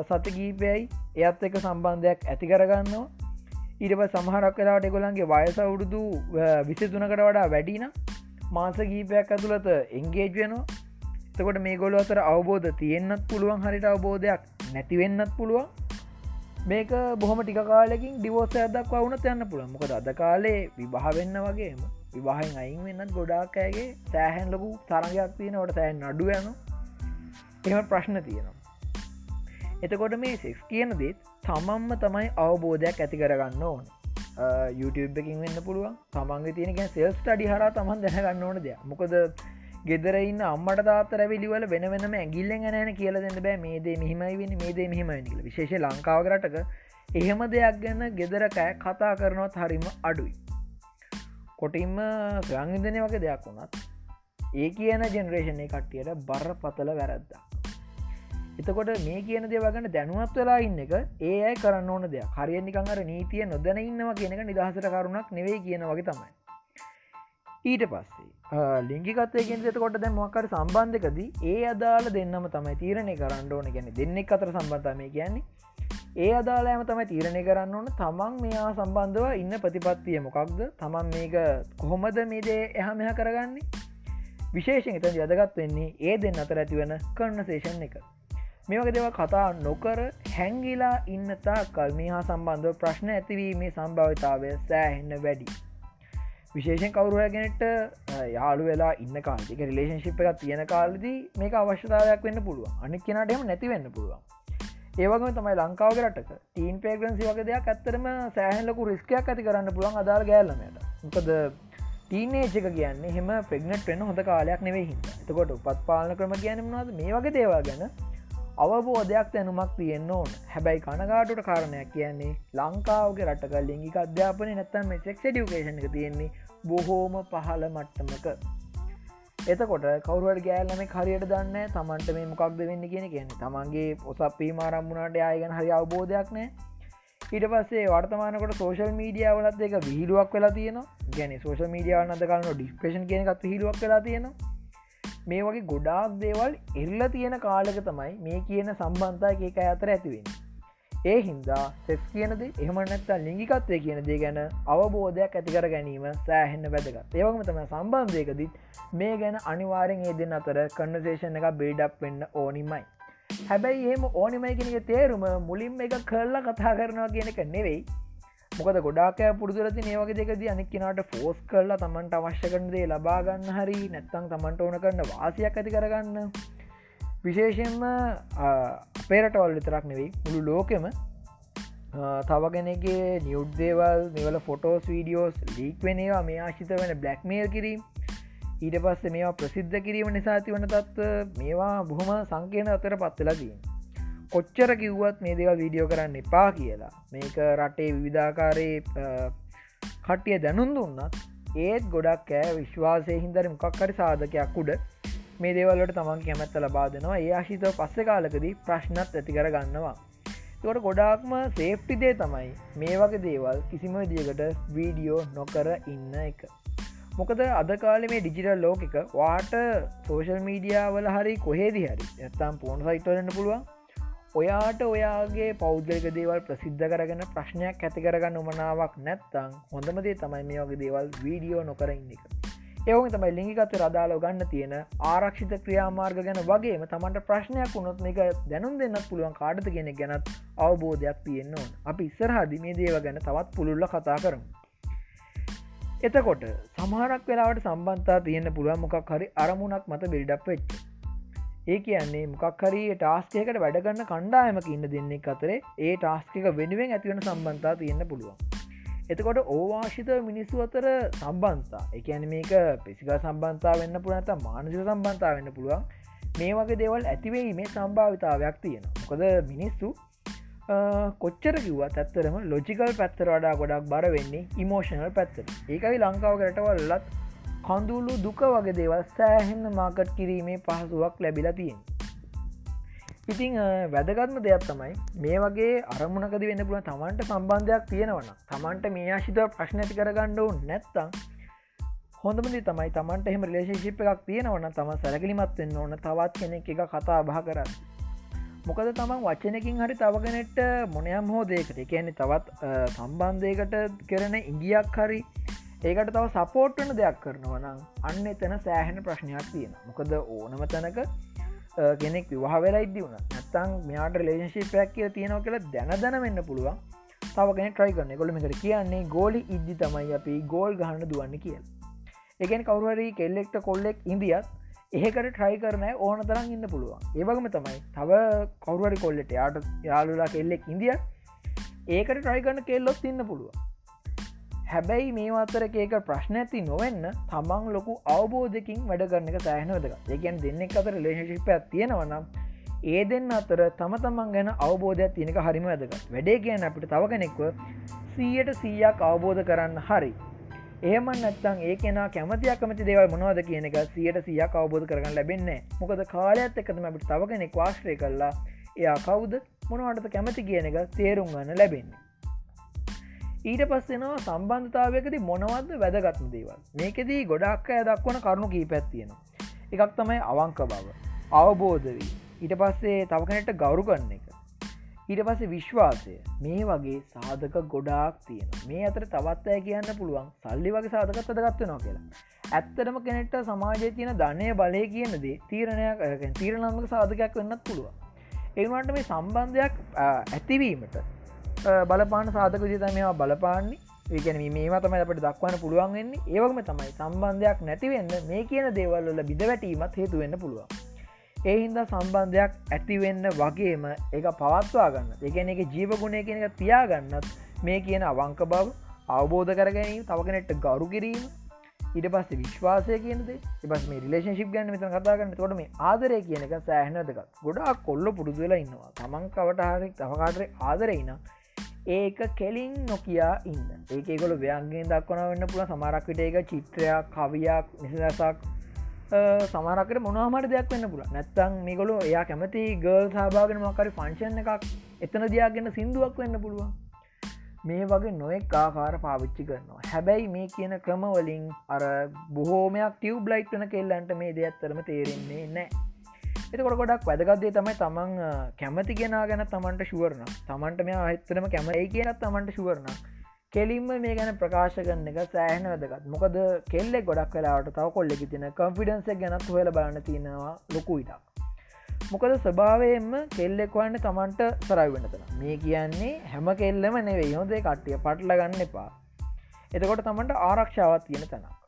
සත ගීපයයි එයත් එක සම්බන්ධයක් ඇති කරගන්නවා. ඊටප සමහරක් කලාට එකොළන්ගේ වයස අවුරුදු විසි තුනකට වඩා වැඩින මාස ගීපයක් ඇතුළත එංගේජ් වෙනවා. එතකොට මේ ගොලු අතර අවබෝධ තියෙන්න්නත් පුළුවන් හරිට අවබෝධයක් නැතිවෙන්නත් පුළුවන්. මේක බොහොම ටික කාලෙකින් ඩිවෝස අදක් වුණත් යන්න පුළන් මොකද අද කාලේ විවාහ වෙන්න වගේම විවාහෙන් අයින් වෙන්නත් ගොඩාක්කෑගේ සෑහැන් ලොකු තරගයක් තියෙනවට සෑන් අඩු යන එම ප්‍රශ්න තියෙනවා. එතකොට මේ සෙක්ස් කියන දේත් තමම්ම තමයි අවබෝධයක් ඇති කරගන්න ඕන. YouTube එකින් වෙන්න පුළුවන්. තමන්ගේ තියෙනක සෙල්ස් ටඩි හර තමන් දැනගන්න ඕන දෙයක්. මොකද ගෙදරන්න අම්මට තාතර විලිවල වෙන වෙනම ඇගිල්ලෙන් නෑන කියල දෙන්න බෑ. මේදේ මෙහිමයි වෙන මේදේ මෙහිමයි කියල. විශේෂ ලංකාවකරටක එහෙම දෙයක් ගැන්න ගෙදර කෑ කතා කරනවත් හරිම අඩුයි. කොටින්ම ස්වංවිදනය වගේ දෙයක් වුණත් ඒ කියන ජෙනරේෂණය කට්ටියට බර පතල වැරද්දා එතකොට මේ කියන දේවගන්න දැනුවත් වෙලා ඉන්න එක ඒ අයි කරන්න ඕන දෙයක්. හරියනිකංහර නීතිය නොදැන ඉන්නවා කියනක නිදහසට කරුණක් නෙවෙයි කියන වගේ තමයි. ඊට පස්සේ ලිංගිකත්වයකින් කොට දැ මොකර සම්බන්ධකදී ඒ අදාල දෙන්නම තමයි තීරණය කරන්න ඕන. ගැන දෙන්නෙක් අතර සම්බන්ධමය කියන්නේ. ඒ අදාලෑම තමයි තීරණය කරන්න ඕන. තමන් මෙයා සම්බන්ධව ඉන්න ප්‍රතිපත්තිය මොකක්ද? තමන් මේක කොහොමද මේ දේ එහ මෙහ කරගන්නේ? විශේෂෙන් එත යදගත් වෙන්නේ ඒ දෙන්න අතර ඇතිවන කරන සේෂන් එක මේවක දෙව කතා නොකර හැංගිලා ඉන්නතා කල් මේ හා සම්බන්ධව ප්‍රශ්න ඇතිවීමේ සම්භාවිතාවය සෑහෙන්න වැඩි. විශේෂෙන් කවරුවගෙනට යාලු වෙලා ඉන්න කාල්තික රිලේශන්ශිප් එකක් තියෙන කාලදී මේක අවශ්‍යතාවයක් වෙන්න පුළුවන්. අනික් කෙනටම නැති වෙන්න පුළුවන්. ඒවගම තමයි ලංකාව රටක ටීන් පේගන්සි වගේ දෙයක් ඇත්තරම සෑහලකු රිස්කයක් ඇති කරන්න පුළුවන් අදාල් ගෑල්ලමයට මොකද ටීනේජක කියන්නේ හෙම ප්‍රෙග්නට් වෙන්න හොඳ කාලයක් නෙවෙයි හිද එතකොට උපත් පාලන ක්‍රම කියනමනද මේ වගේ දේවා ගැන අවබෝධයක් තැනුමක් තියෙන්න්න ඕන. හැබැයි කනගාටුට කාරණයක් කියන්නේ ලංකාවගේ රටක ලිංගික අධ්‍යාපනය නැත්තම් සෙක්ෂ ඩියුකේෂන් එක තියෙන්නේ බොහෝම පහළ මට්ටමක. එතකොට කවරුවට ගෑල්ලම හරියට දන්න තමන්ට මේ මොකක්ද වෙන්න කියෙන කියන තමන්ගේ ඔසපී මාරම්මුණට අයගෙන හරි අවබෝධයක් නෑ ඊට පස්සේ වර්තමානකට සෝශල් මීඩියාවලත් එක විහිලුවක් වෙලා තියෙන ගැන සෝශල් මීඩියාව අද කරන ඩිස්පේෂන් කියනකත් හිලුවක් වෙලා තියෙනවා. මේ වගේ ගොඩාක් දේවල් එල්ල තියෙන කාලක තමයි මේ කියන සම්බන්ධය ඒක අතර ඇතිවෙන් ඒ හින්දා සෙස් කියනද එහමනත්තා ලිංගිකත්වය කියන දේ ගැන අවබෝධයක් ඇතිකර ගැනීම සෑහෙන්න වැදගත්. ඒවගම තම සම්බන්ධයකදීත් මේ ගැන අනිවාරෙන් ඒ දෙන්න අතර කන්නසේෂන් එක බේඩක් වෙන්න ඕනිමයි. හැබැයි එහෙම ඕනිමයි කෙනක තේරුම මුලින්ම එක කරලා කතා කරනවා කියන එක නෙවෙයි. මොකද ගොඩාකෑ පුරදුරති ඒවගේ දෙකද අනික්කනට ෆෝස් කරලා තමන්ට අවශ්‍ය කරනදේ ලබාගන්න හරි නැත්තං තමන්ට ඕන කරන්න වාසියක් ඇති කරගන්න. විශේෂෙන්ම අපේරටවල් විතරක් නෙවෙයි මුළු ලෝකෙම තවගෙනගේ නියුඩ්දේවල් මෙවල ෆොටෝස් වීඩියෝස් ලීක් වෙනවා මේ ආශිත වන බ්ලක්මේල් කිරීම ඊට පස්ස මේවා ප්‍රසිද්ධ කිරීම නිසාති වන තත්ව මේවා බොහොම සංකයන අතර පත්වෙලදී කොච්චර කිව්වත් මේ දේවල් වීඩියෝ කරන්න එපා කියලා. මේක රටේ විවිධාකාරයේ කට්ටිය දැනුන් දුන්නත් ඒත් ගොඩක් කෑ විශ්වාසය හින්දර මොකක්කරි සාධකයක් උඩ මේ දේවල්ලට තමන් කැමැත්ත ලබා දෙනවා. ඒ ආශිතව පස්ස කාලකදී ප්‍රශ්නත් ඇති කර ගන්නවා තොට ගොඩාක්ම සේෆ්ටිදේ තමයි මේ වගේ දේවල් කිසිම දියකට වීඩියෝ නොකර ඉන්න එක. මොකද අද කාල මේ ඩිජිටල් ලෝකක වාට සෝෂල් මීඩියාවල හරි කොහේදි හරි ඇත්තම් පෝන සයිටවලන්න පුළුවන්. ඔයාට ඔයාගේ පෞද්ගලික දේවල් ප්‍රසිද්ධ කරගෙන ප්‍රශ්නයක් ඇති කරගන්න උමනාවක් නැත්තං හොඳමදේ තමයි මේ වගේ දේවල් වීඩියෝ නොකර ඉන්න එක. එවම තමයි ලිංගිකත්ව රදාලෝ ගන්න තියෙන ආරක්ෂිත ක්‍රියාමාර්ග ගැන වගේම තමන්ට ප්‍රශ්නයක් වුණොත් මේක දැනුම් දෙන්නත් පුළුවන් කාඩත කෙනෙ ගැනත් අවබෝධයක් තියෙන්න්න ඕන්. අපි ඉස්සරහදි මේ දේව ගැන තවත් පුළුල්ල කතා කරමු. එතකොට සමහරක් වෙලාවට සම්බන්තා තියෙන පුළුවන් මොකක් හරි අරමුණක් මත බිල්ඩක් වෙච්ච. ඒ කියන්නේ මොකක් හරි ටාස්කයකට වැඩගන්න කණ්ඩායමක ඉන්න දෙන්නේ අතරේ ඒ ටාස්කක වෙනුවෙන් ඇතිවෙන සම්බන්තා තියෙන්න්න පුළුවන්. එතකොට ඕවාශිත මිනිස්සු අතර සම්බන්තා එකැන මේක පෙසික සම්බන්තා වෙන්න පුළනත මානසික සම්බන්තා වෙන්න පුළුවන්. මේ වගේ දේවල් ඇතිවෙයි මේ සම්භාවිතාවයක් තියෙන මොකද මිනිස්සු කොච්චර කිවත් ඇත්තරම ලොජිකල් පැත්තර වඩා ගොඩක් බර වෙන්නේ ඉමෝෂනල් පැත්තර ඒකයි ලංකාව කරටවල්ලත් කඳුල්ලු දුක වගේ දේවල් සෑහෙන්න මාකට් කිරීමේ පහසුවක් ලැබිලා තියෙන් ඉතිං වැදගත්ම දෙයක් තමයි මේ වගේ අරමුණකද වෙන්න පුළුව තමන්ට සම්බන්ධයක් තියෙනවන තමන්ට මේ ආශිතව ප්‍රශ්නැති කරගණ්ඩ නැත්තං හොඳමදි තමයි තමන්ට එහම රලේශිප් එකක් තියෙනවන තම සැලකිලිමත් වෙන්න ඕන තවත් කෙනෙක් එක කතා බහ කරන්න. මොකද තමන් වච්චනකින් හරි තවගෙනෙට මොනයම් හෝදයකට කියන්නේ තවත් සම්බන්ධයකට කරන ඉගියක් හරි ඒකට තව සපෝට්වන දෙයක් කරනවනම් අන්න එතන සෑහෙන ප්‍රශ්නයක් තියෙන මොකද ඕනම තැනක කෙනෙක් විවාහ වෙලා ඉදදි වුණ. නැත්තං මෙයාට ලේශිපයක් කිය තියෙනව කියලා දැන දැන වෙන්න පුළුවන්. තවගෙන ට්‍රයි කරන්න කොළමකට කියන්නේ ගෝලි ඉද්දි තමයි අපි ගෝල් ගහන්න දුවන්න කියල්. එකෙන් කවරුහරි කෙල්ලෙක්ට කොල්ලෙක් ඉන්දියත් ඒකට ට්‍රයි කරන ඕන තරම් ඉන්න පුළුවන්. ඒවගම තමයි තව කවරුවරි කොල්ලෙට යාට යාලුලා කෙල්ලෙක් ඉන්දිය ඒකට ට්‍රයි කරන්න කෙල්ලොත් ඉන්න පුළුවන්. හැබැයි මේ අතර ඒක ප්‍රශ්න ඇති නොවෙන්න තමන් ලොකු අවබෝධකින් වැඩ කරන එක සෑහනවදක ඒකන් දෙන්නෙක් අතර ලේශිප තියෙනවනම් ඒ දෙන්න අතර තම තමන් ගැන අවබෝධයක් තියනක හරිම ඇදක වැඩේ කියන අපිට තව කෙනෙක්ව සීයට සීයක් අවබෝධ කරන්න හරි. ඒම නැත්තන් ඒ කෙන කැමතියක් කමති දේවල් මොනවද කියන එක සියට සියක් අවබෝධ කරගන්න ලැබෙන්නේ මොකද කාලයත් එකතම අපිට තව කෙනෙක් වාශ්‍රය කරලා එයා කවුද? මොනවටත කැමති කියන එක තේරුම් ගන්න ලැබෙන්නේ. ඊට පස්සෙනවා සම්බන්ධතාවයකද මොනවද වැදගත්ම දේවල්? මේකෙදී ගොඩක් අය දක්වන කරුණු කී පැත්තියෙනවා එකක් තමයි අවංක බව. අවබෝධවී ඊට පස්සේ තවකනට ගෞරු කරන්න එක. ඊට පස්සේ විශ්වාසය. මේ වගේ සාධක ගොඩාක් තියෙන මේ අතර තවත් අය කියන්න පුළුවන් සල්ලි වගේ සාධකත් අදගත්වනවා කියලා. ඇත්තටම කෙනෙක්ට සමාජය තියෙන ධනය බලය කියනදේ තීරණයක් තීරණමක සාධකයක් වෙන්නත් පුළුවන්. ඒවන්ට මේ සම්බන්ධයක් ඇතිවීමට බලපාන සාධක විදි මේවා බලපාන්නේ. ඒකැන මේ තම අපට දක්වන්න පුළුවන් වෙන්නේ. ඒවගම තමයි සම්බන්ධයක් නැතිවෙන්න මේ කියන දේවල්ල බිඳ වැටීමත් හේතු වෙන්න පුළුවන්. ඒහින්ද සම්බන්ධයක් ඇතිවෙන්න වගේම ඒක පවත්වා ගන්න. ඒගැන එක ජීවගුණය කෙන එක තියාගන්නත් මේ කියන අවංක බව අවබෝධ කරගැනීම තවකනෙට ගරු කිරීම ඉට පස්ස විශ්වාසය කියනද එබස් මේ රිලේශිප් ගන්න මෙත කතාගන්න තොට මේ ආදරය කියන එක සෑහනදක ගොඩා කොල්ල පුරුදුවෙලා ඉන්නවා. තමන් කවටහරෙක් තවකාටරේ ආදරයිනම් ඒක කෙලින් නොකයා ඉන්න. ඒකගොල ව්‍යන්ගෙන් දක්වන වන්න පුළ සමරක්විට ඒක චිත්‍රයක් කවියක් නිසිදසක් සමරකට මොනහමට දෙයක් වන්න පුළ නැත්තං මේගොලු එයා කැමති ගල් සභාගෙන මකරි ෆංශන් එකක් එතන දයාගෙන සිින්දුවක් වෙන්න පුළුවන්. මේ වගේ නොෙක් ආකාර පාවිච්චි කරනවා. හැබැයි මේ කියන ක්‍රමවලින් අර බොහෝමයක් ටියව් බ්ලයිට් වන කෙල්ලන්ට මේ දෙයක්ත්තරම තේරෙන්නේ නෑ එතකොට ගොඩක් වැදගත්දේ තමයි තමන් කැමති කෙන ගැන තමන්ට ශුවරන තමන්ට මේ අහිතරම කැමයි කියනත් තමන්ට ශුවරන කෙලින්ම මේ ගැන ප්‍රකාශ කරන එක සෑහන වැදගත්. මොකද කෙල්ලෙ ගොඩක් වෙලාට තව කොල්ලෙකි තින කම්ෆිඩන්ස ගැනත් හොල බලන්න තියෙනවා ලොකු ඉටක් මොකද ස්භාවයෙන්ම කෙල්ලෙක් වන්න තමන්ට සරයි වෙනතන මේ කියන්නේ හැම කෙල්ලම නෙවෙයි. හොදේ කට්ටිය පටල ගන්න එපා. එතකොට තමන්ට ආරක්ෂාවත් තියෙන තැනක්.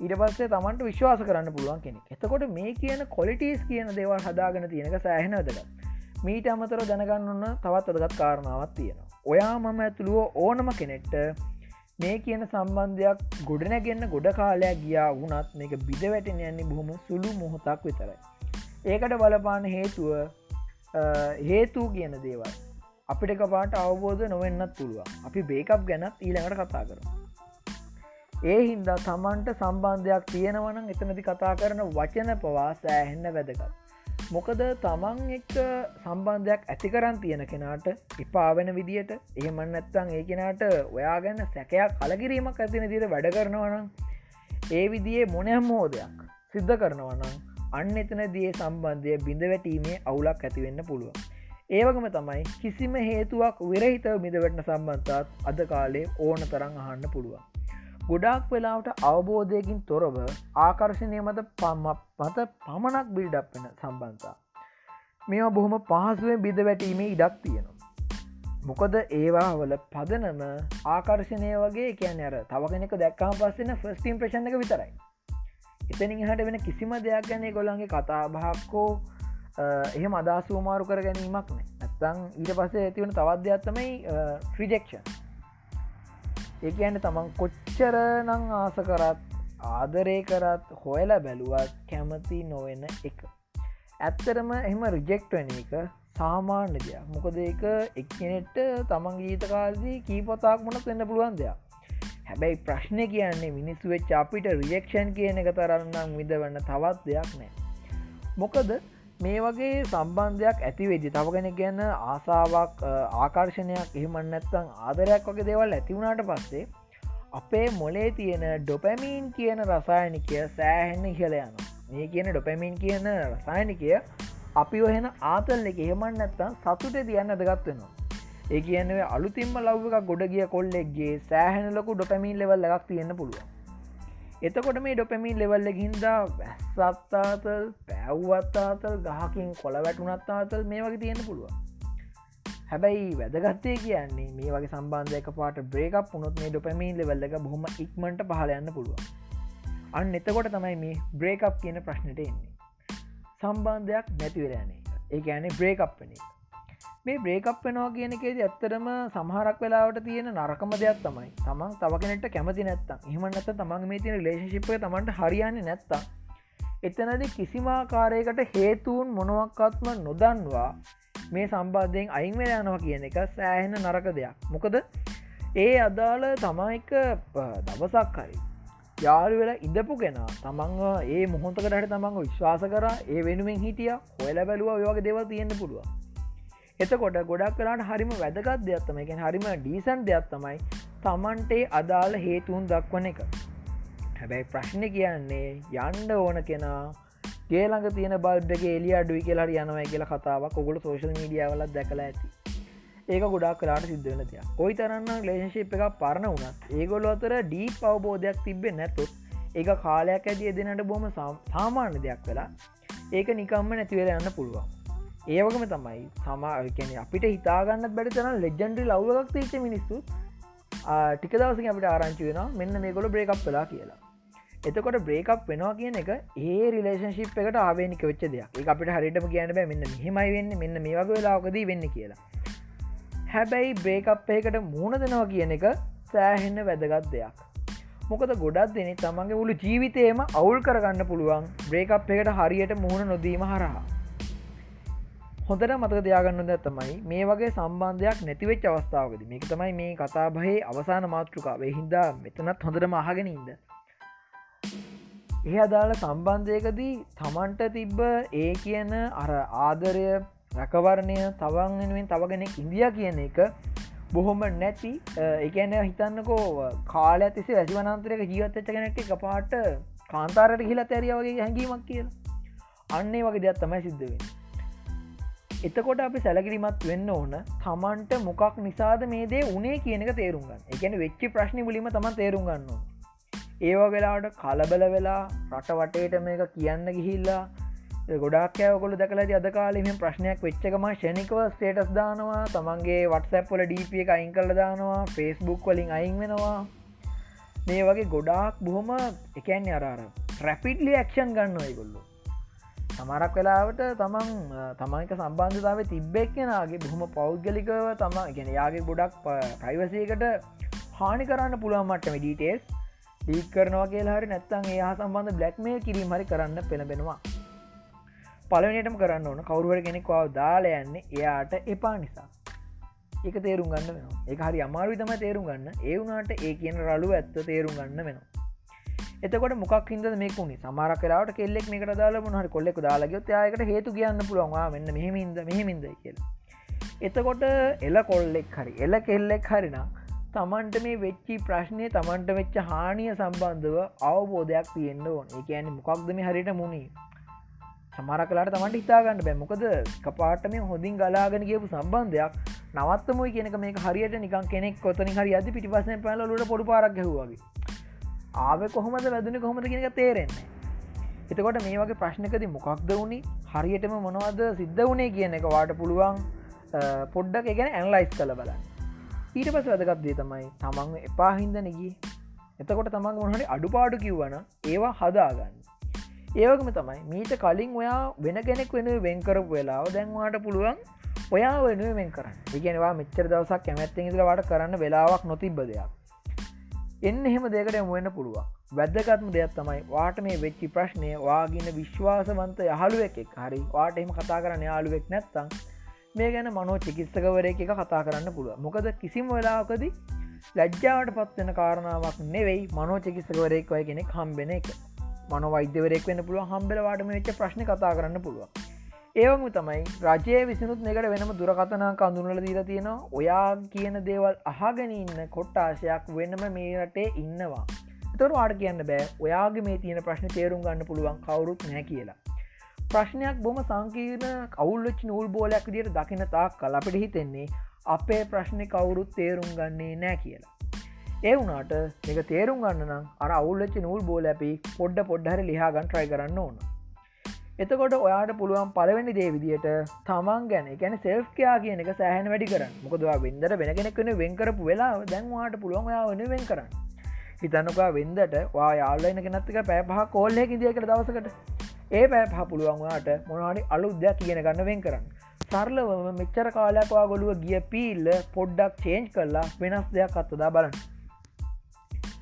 ඊට පස්සේ තමන්ට විශ්වාස කරන්න පුළුවන් කෙනෙක්. එතකොට මේ කියන කොලිටස් කියන දේවල් හදාගෙන තියෙනක සෑහෙනවදක මීට අමතර දැනගන්න ඔන්න තවත් අදගත් කාරණාවත් තියෙනවා. ඔයා මම ඇතුළුව ඕනම කෙනෙක්ට මේ කියන සම්බන්ධයක් ගොඩනැගන්න ගොඩ කාලයක් ගියා වුණත් මේක බිද වැටෙන යන්නේ බොහොම සුළු මොහොතක් විතරයි. ඒකට බලපාන හේතුව හේතු කියන දේවල් අපිට පාට අවබෝධ නොවෙන්නත් පුළුවන්. අපි බේකප් ගැනත් ඊළඟට කතා කරු ඒ හින්දා තමන්ට සම්බන්ධයක් තියෙනවනම් එතනති කතා කරන වචන පවා සෑහෙන්න වැදගත්. මොකද තමන් එක්ක සම්බන්ධයක් ඇති කරන්න තියෙන කෙනාට ඉපාවෙන විදියට එහෙමන් නැත්තං ඒ කෙනාට ඔයා ගැන්න සැකයක් කලකිරීමක් ඇතින දිර වැඩ කරනවනම් ඒ විදියේ මොනෑම් මෝදයක් සිද්ධ කරනවනම් අන්න එතන දිය සම්බන්ධය බිඳ වැටීමේ අවුලක් ඇතිවෙන්න පුළුවන්. ඒවගම තමයි කිසිම හේතුවක් විරහිත මිදවැටන සම්බන්ධත් අද කාලේ ඕන තරං අහන්න පුළුවන්. ගොඩාක් වෙලාවට අවබෝධයකින් තොරව ආකර්ශණය මත පම්ම පත පමණක් බිල්ඩක් වෙන සම්බන්ධතා. මෙ බොහොම පහසුවෙන් බිඳ වැටීමේ ඉඩක් තියෙනවා. මොකද ඒවා වල පදනම ආකර්ශණය වගේ කියන අර තව කෙනෙක දැක්කාම පස්සෙන ෆස්ටීම් ප්‍රශණ එක විතරයි. එතනින් හට වෙන කිසිම දෙයක් ගැනේ ගොල්ලන්ගේ කතා භාක්කෝ එහෙම අදසූමාරු කර ගැනීමක් නෑ ඇත්තං ඊට පස්සේ ඇතිවන තවද්‍යයක් තමයි ෆ්‍රිජෙක්ෂන් ඒකන්න තමන් කොච්චර නං ආස කරත් ආදරය කරත් හොයලා බැලුවත් කැමති නොවෙන එක. ඇත්තරම එම රිජෙක්ට්වන එක සාමාන්‍ය දෙයක්. මොකද ඒක එක්කනෙට තමන් ගීතකාල්දී කීපතාක් මොනත් වෙන්න පුළුවන් දෙයක්. හැබැයි ප්‍රශ්නය කියන්නේ මිනිස්සු වෙච් අපිට රිජෙක්ෂන් කියන එක තරන්නම් විද වන්න තවත් දෙයක් නෑ. මොකද මේ වගේ සම්බන්ධයක් ඇතිවෙදි තව කෙනෙක් ගැන්න ආසාාවක් ආකර්ශණයක් එහෙමන්න නැත්තං ආදරයක් වගේ දේවල් ඇතිවුණට පස්සේ අපේ මොලේ තියෙන ඩොපැමීන් කියන රසායනිකය සෑහෙන්න ඉහල යන මේ කියන ඩොපැමීන් කියන රසායනිකය අපි ඔහෙන ආතල් එක එහෙමන් නැත්තම් සතුට තියන්න අදගත්වෙනවා ඒ කියන්නේ අලුතින්ම ලව්ව එක ගොඩ ගිය කොල්ලෙක්ගේ සෑහැනලොකු ඩොපැමීන් ලෙවල් එකක් තියෙන පුළුවන්. එතකොට මේ ඩොපැමින් ලෙවල්ල හින්දා වැස්සත්තාතල් පැව්වත්තාතල් ගහකින් කොළ වැටුනත්තාතල් මේ වගේ තියෙන පුළුව හැබැයි වැදගත්තේ කියන්නේ මේ වගේ සම්බන්ධයක පාට බ්‍රේකක් පුුණොත් මේ ඩොපැමින් ලෙවල්ල බොහොම ඉක්මට පහලයන්න පුළුව අන්න එතකොට තමයි මේ බ්‍රේකප් කියන ප්‍රශ්නට එන්නේ. සම්බන්ධයක් නැතිවරයන්නේ ඒ ඇනේ බ්‍රේකප් වනේ මේ බ්‍රේකප් වෙනවා කියන එකේද ඇත්තරම සමහරක් වෙලාවට තියෙන නරකම දෙයක් තමයි. තමන් තවකනට කැමති නැත්තම්. එහමනත තමන් මේ තියෙන ලේශිප්ය තමන්ට හරියන්න නැත්තා එතනද කිසිමාකාරයකට හේතුවන් මොනවක්කත්ම නොදන්වා මේ සම්බාධයෙන් අයින්වෙල යනවා කියන එක සෑහෙන නරක දෙයක්. මොකද ඒ අදාළ තමයික දවසක් හරි යාලු වෙලා ඉඳපු කෙන තමන්ව ඒ මොහොතකට තමන්ව විශ්වාස කර ඒ වෙනුවෙන් හිටිය හොල බැලුව වගේ දෙව තියෙන්න්න පුළුවන්. එතකොට ගොඩක් කරට හරිම වැදගත් දෙයක්ත්තම එකෙන් හරිම ඩීසන් දෙයක් තමයි තමන්ටේ අදාළ හේතුවන් දක්වන එක. හැබැයි ප්‍රශ්න කියන්නේ යන්ඩ ඕන කෙනා ගේළඟ තියෙන බල්ඩගේ එලිය අඩුයි කියලා යනවයි කියලා කතාවක් ඔගොල සෝශල් මීඩියාවලත් දැකලා ඇති. ඒක ගොඩක් කලාට සිද්ධවෙන තිය කොයි තරන්න ලේශිප් එක පරණ වුණත් ඒගොල්ල අතර ඩී පවබෝධයක් තිබෙ නැතුත් ඒක කාලයක් ඇතිය දෙනට බොම සාමාන්‍ය දෙයක් වෙලා ඒක නිකම්ම නැතිවර යන්න පුළුවන්. ඒවගම තමයි තමා කියන අපිට හිතාගන්න බැට තන ලෙජන්ඩි ලව්ලක් තේච මිනිස්සු ටික දවස අපට ආරංචි වෙන මෙන්න මේකොල බ්‍රේකප් වෙලා කියලා. එතකොට බ්‍රේකප් වෙනවා කියන එක ඒ රිලේශන්ශිප් එකට ආවේනික වෙච්ච දෙයක්. ඒ අපිට හරිටම කියන්න බෑ මෙන්න හෙමයි වෙන්න මෙන්න මේ වගේ වෙලාකදී වෙන්න කියලා. හැබැයි බ්‍රේකප් එකට මුණ දෙනවා කියන එක සෑහෙන්න වැදගත් දෙයක්. මොකද ගොඩක් දෙනෙ තමන්ගේ මුළු ජීවිතයම අවුල් කරගන්න පුළුවන් බ්‍රේකප් එකට හරියට මුහුණ නොදීම හරහා. හොඳට මතක දයාගන්න ද තමයි මේ වගේ සම්බන්ධයක් නැතිවෙච් අවස්ථාවකද. මේක තමයි මේ කතාබහහි අවසාන මාතෘකාවේ. හින්දා මෙතනත් හොඳට මහගෙනඉද ඒ අදාළ සම්බන්ධයකදී තමන්ට තිබ්බ ඒ කියන අර ආදරය රැකවරණය තවන් වෙනුවෙන් තවගෙනෙක් ඉන්දිය කියන එක බොහොම නැති එකන හිතන්නකෝ කාල ඇතිසේ වැසි වනන්තරක ජීවත්තච්ච කෙනෙක් එක පාට කාන්තාරට හිලා තැරිය වගේ හැඟීමක් කියල. අන්නේ වගේ දෙයක් තමයි සිද්ධවෙන් එතකොට අපි සැලකිරිමත් වෙන්න ඕන තමන්ට මොකක් නිසාද මේ දේ උනේ කියනක තේරුම්ගන්න එකන වෙච්චි ප්‍රශ්නි වලිම තම තේරුම් ගන්න ඒවා වෙලාට කලබල වෙලා රට වටේට මේක කියන්න ගිහිල්ලා ගොඩක් ඇවකොල දැකල අද කාලෙම ප්‍රශ්නයක් වෙච්චකම ෂණිකව ස්ටේටස් දානවා තමන්ගේ වටසැප්පොල ඩප එක අයින් කල දානවා ෆෙස්බුක් වලින් අයින් වෙනවා. මේ වගේ ගොඩාක් බොහොම එකන් අරාර රැපිටලි ඇක්ෂන් ගන්න ඔයගොල්ලු සමරක් වෙලාවට තමන් තමයික සම්බන්ධතාව තිබ්බෙක් කෙනගේ බොහොම පෞද්ගලිකව තම ගෙන යාගේ ගොඩක් ප්‍රයිවසයකට හානි කරන්න පුළුවන් මටම ඩීටේස් ඩීක් කරනවා කියලා හරි නැත්තන් ඒ සම්බන්ධ බ්ලක්්මේ කිරීම හරි කරන්න පෙළබෙනවා පලනටම කරන්න ඕන කවරුවට කෙනෙක්වාව දාල යන්නේ එයාට එපා නිසා. එක තේරුම් ගන්න වෙන එක හරි අමාරු තම තේරුම් ගන්න. ඒ වුනාට ඒ කියන රලු ඇත්ත තේරුම් ගන්න වෙනවා. එතකොට මොක් හිද මේකුණේ සමාර කරට කෙල්ලෙක් මේකට දාල මොහට කොල්ලෙක් දාලගත් යායකට හේතු කියන්න පුළුවන්වා මෙන්න මෙහමින්ද මෙහමින්ද කියල. එතකොට එල කොල්ලෙක් හරි එල කෙල්ලෙක් හරිනා තමන්ට මේ වෙච්චි ප්‍රශ්නය තමන්ට වෙච්ච හානිය සම්බන්ධව අවබෝධයක් තියෙන්න්න ඕන. ඒ ඇන මොකක්දම හරිට මුණේ සමර කලාට තමන්ට හිතාගන්න බැමොකද කපාට මේ හොඳින් ගලාගෙන කියපු සම්බන්ධයක් නවත්තමයි කියනක මේ හරියට නිකන් කෙනෙක් කොතන හරි අද පිටිපසන පැලලට පොඩු පාරක් ගැහවාගේ ආව කොහොමද වැදන කොහොමද කියෙනක තේරෙන්නේ එතකොට මේ වගේ ප්‍රශ්නකති මොකක්ද වුණේ හරියටම මොනවද සිද්ධ වුණේ කියන එක වාට පුළුවන් පොඩ්ඩක් ගැන ඇන්ලයිස් කළ බලන්න. ඊට පස වැදගත්දේ තමයි තමන් එපා හින්ද නගී එතකොට තමන් මොහට අඩුපාඩු කිව්වන ඒවා හදාගන්න. ඒවකම තමයි මීට කලින් ඔයා වෙන කෙනෙක් වෙන වෙන්කරපු වෙලාව දැන්වාට පුළුවන් ඔයා වෙනුවෙන් කරන්න. ඉගෙනවා මෙච්චර දවසක් කැමැත්තෙන් ඉදිලවාට කරන්න වෙලාවක් නොතිබ්බ දෙයක්. එන්න එහෙම දෙකට එමුවෙන්න පුළුවන්. වැදගත්ම දෙයක් තමයි වාට මේ වෙච්චි ප්‍රශ්නය වාගෙන විශ්වාසවන්ත යහළුවෙක් එක් හරි වාට එම කතා කරන්න යාළුවෙක් නැත්තං මේ ගැන මනෝ චිකිස්සකවරය එක කතා කරන්න පුළුව මොකද කිසිම වෙලාකදී ලැජ්ජාවට පත්වෙන කාරණාවක් නෙවෙයි මනෝ චිකිස්සකවරයෙක් වය කෙනෙක් හම්බෙන එක. මන වෛද්‍යවරෙක් වන්න පුළුව හම්බලවාටම වෙච්ච ප්‍රශ්න කතා කරන්න පුළුව ඒවම තමයි රජය විසිනුත් එකට වෙනම දුරකතනා කඳුනල දීර තියෙනවා. ඔයා කියන දේවල් අහගෙන ඉන්න කොට්ටාශයක් වෙනම මේ රටේ ඉන්නවා. තොර වාට කියන්න බෑ ඔයාගේ මේ තියෙන ප්‍රශ්න තේරුම් ගන්න පුළුවන් කවුරුත් නෑ කියලා. ප්‍රශ්නයක් බොම සංකීර්ණ කවුල්ලච් නූල් බෝලයක් දිට දකින තාක් කල අපිට හිතෙන්නේ අපේ ප්‍රශ්නය කවුරුත් තේරුම් ගන්නේ නෑ කියලා. ඒ වුනාට එක තේරුම් ගන්න නම් අර අවුල්ලච්ච නූල් බෝල ඇපි පොඩ්ඩ පොඩ්ඩහර ලිහාගන් ට්‍රයි කරන්න ඕන. එතකොට ඔයාට පුළුවන් පලවෙනි දේවිදියට තමන් ගැන ගැන සෙල්කයා කියන එක සෑහන වැඩි කරන්න. මොකදවා වෙන්දර වෙන කෙනෙක්වන වෙන්කරපු වෙලා දැන්වාට පුළුවන් ඔයා වන වෙන් කරන්න. හිතන්නකා වෙන්දට වා යාල්ලයින කෙනත්තක පෑපහ කෝල්ලෙ ඉදිය කර දවසකට. ඒ පෑපහ පුළුවන්වාට මොනාඩි අලු දෙයක් කියන ගන්න වෙන් කරන්න. සරලවම මෙච්චර කාලයක්වා ගොලුව ගිය පීල්ල පොඩ්ඩක් චේන්ජ් කරලා වෙනස් දෙයක් අත්තදා බලන්න.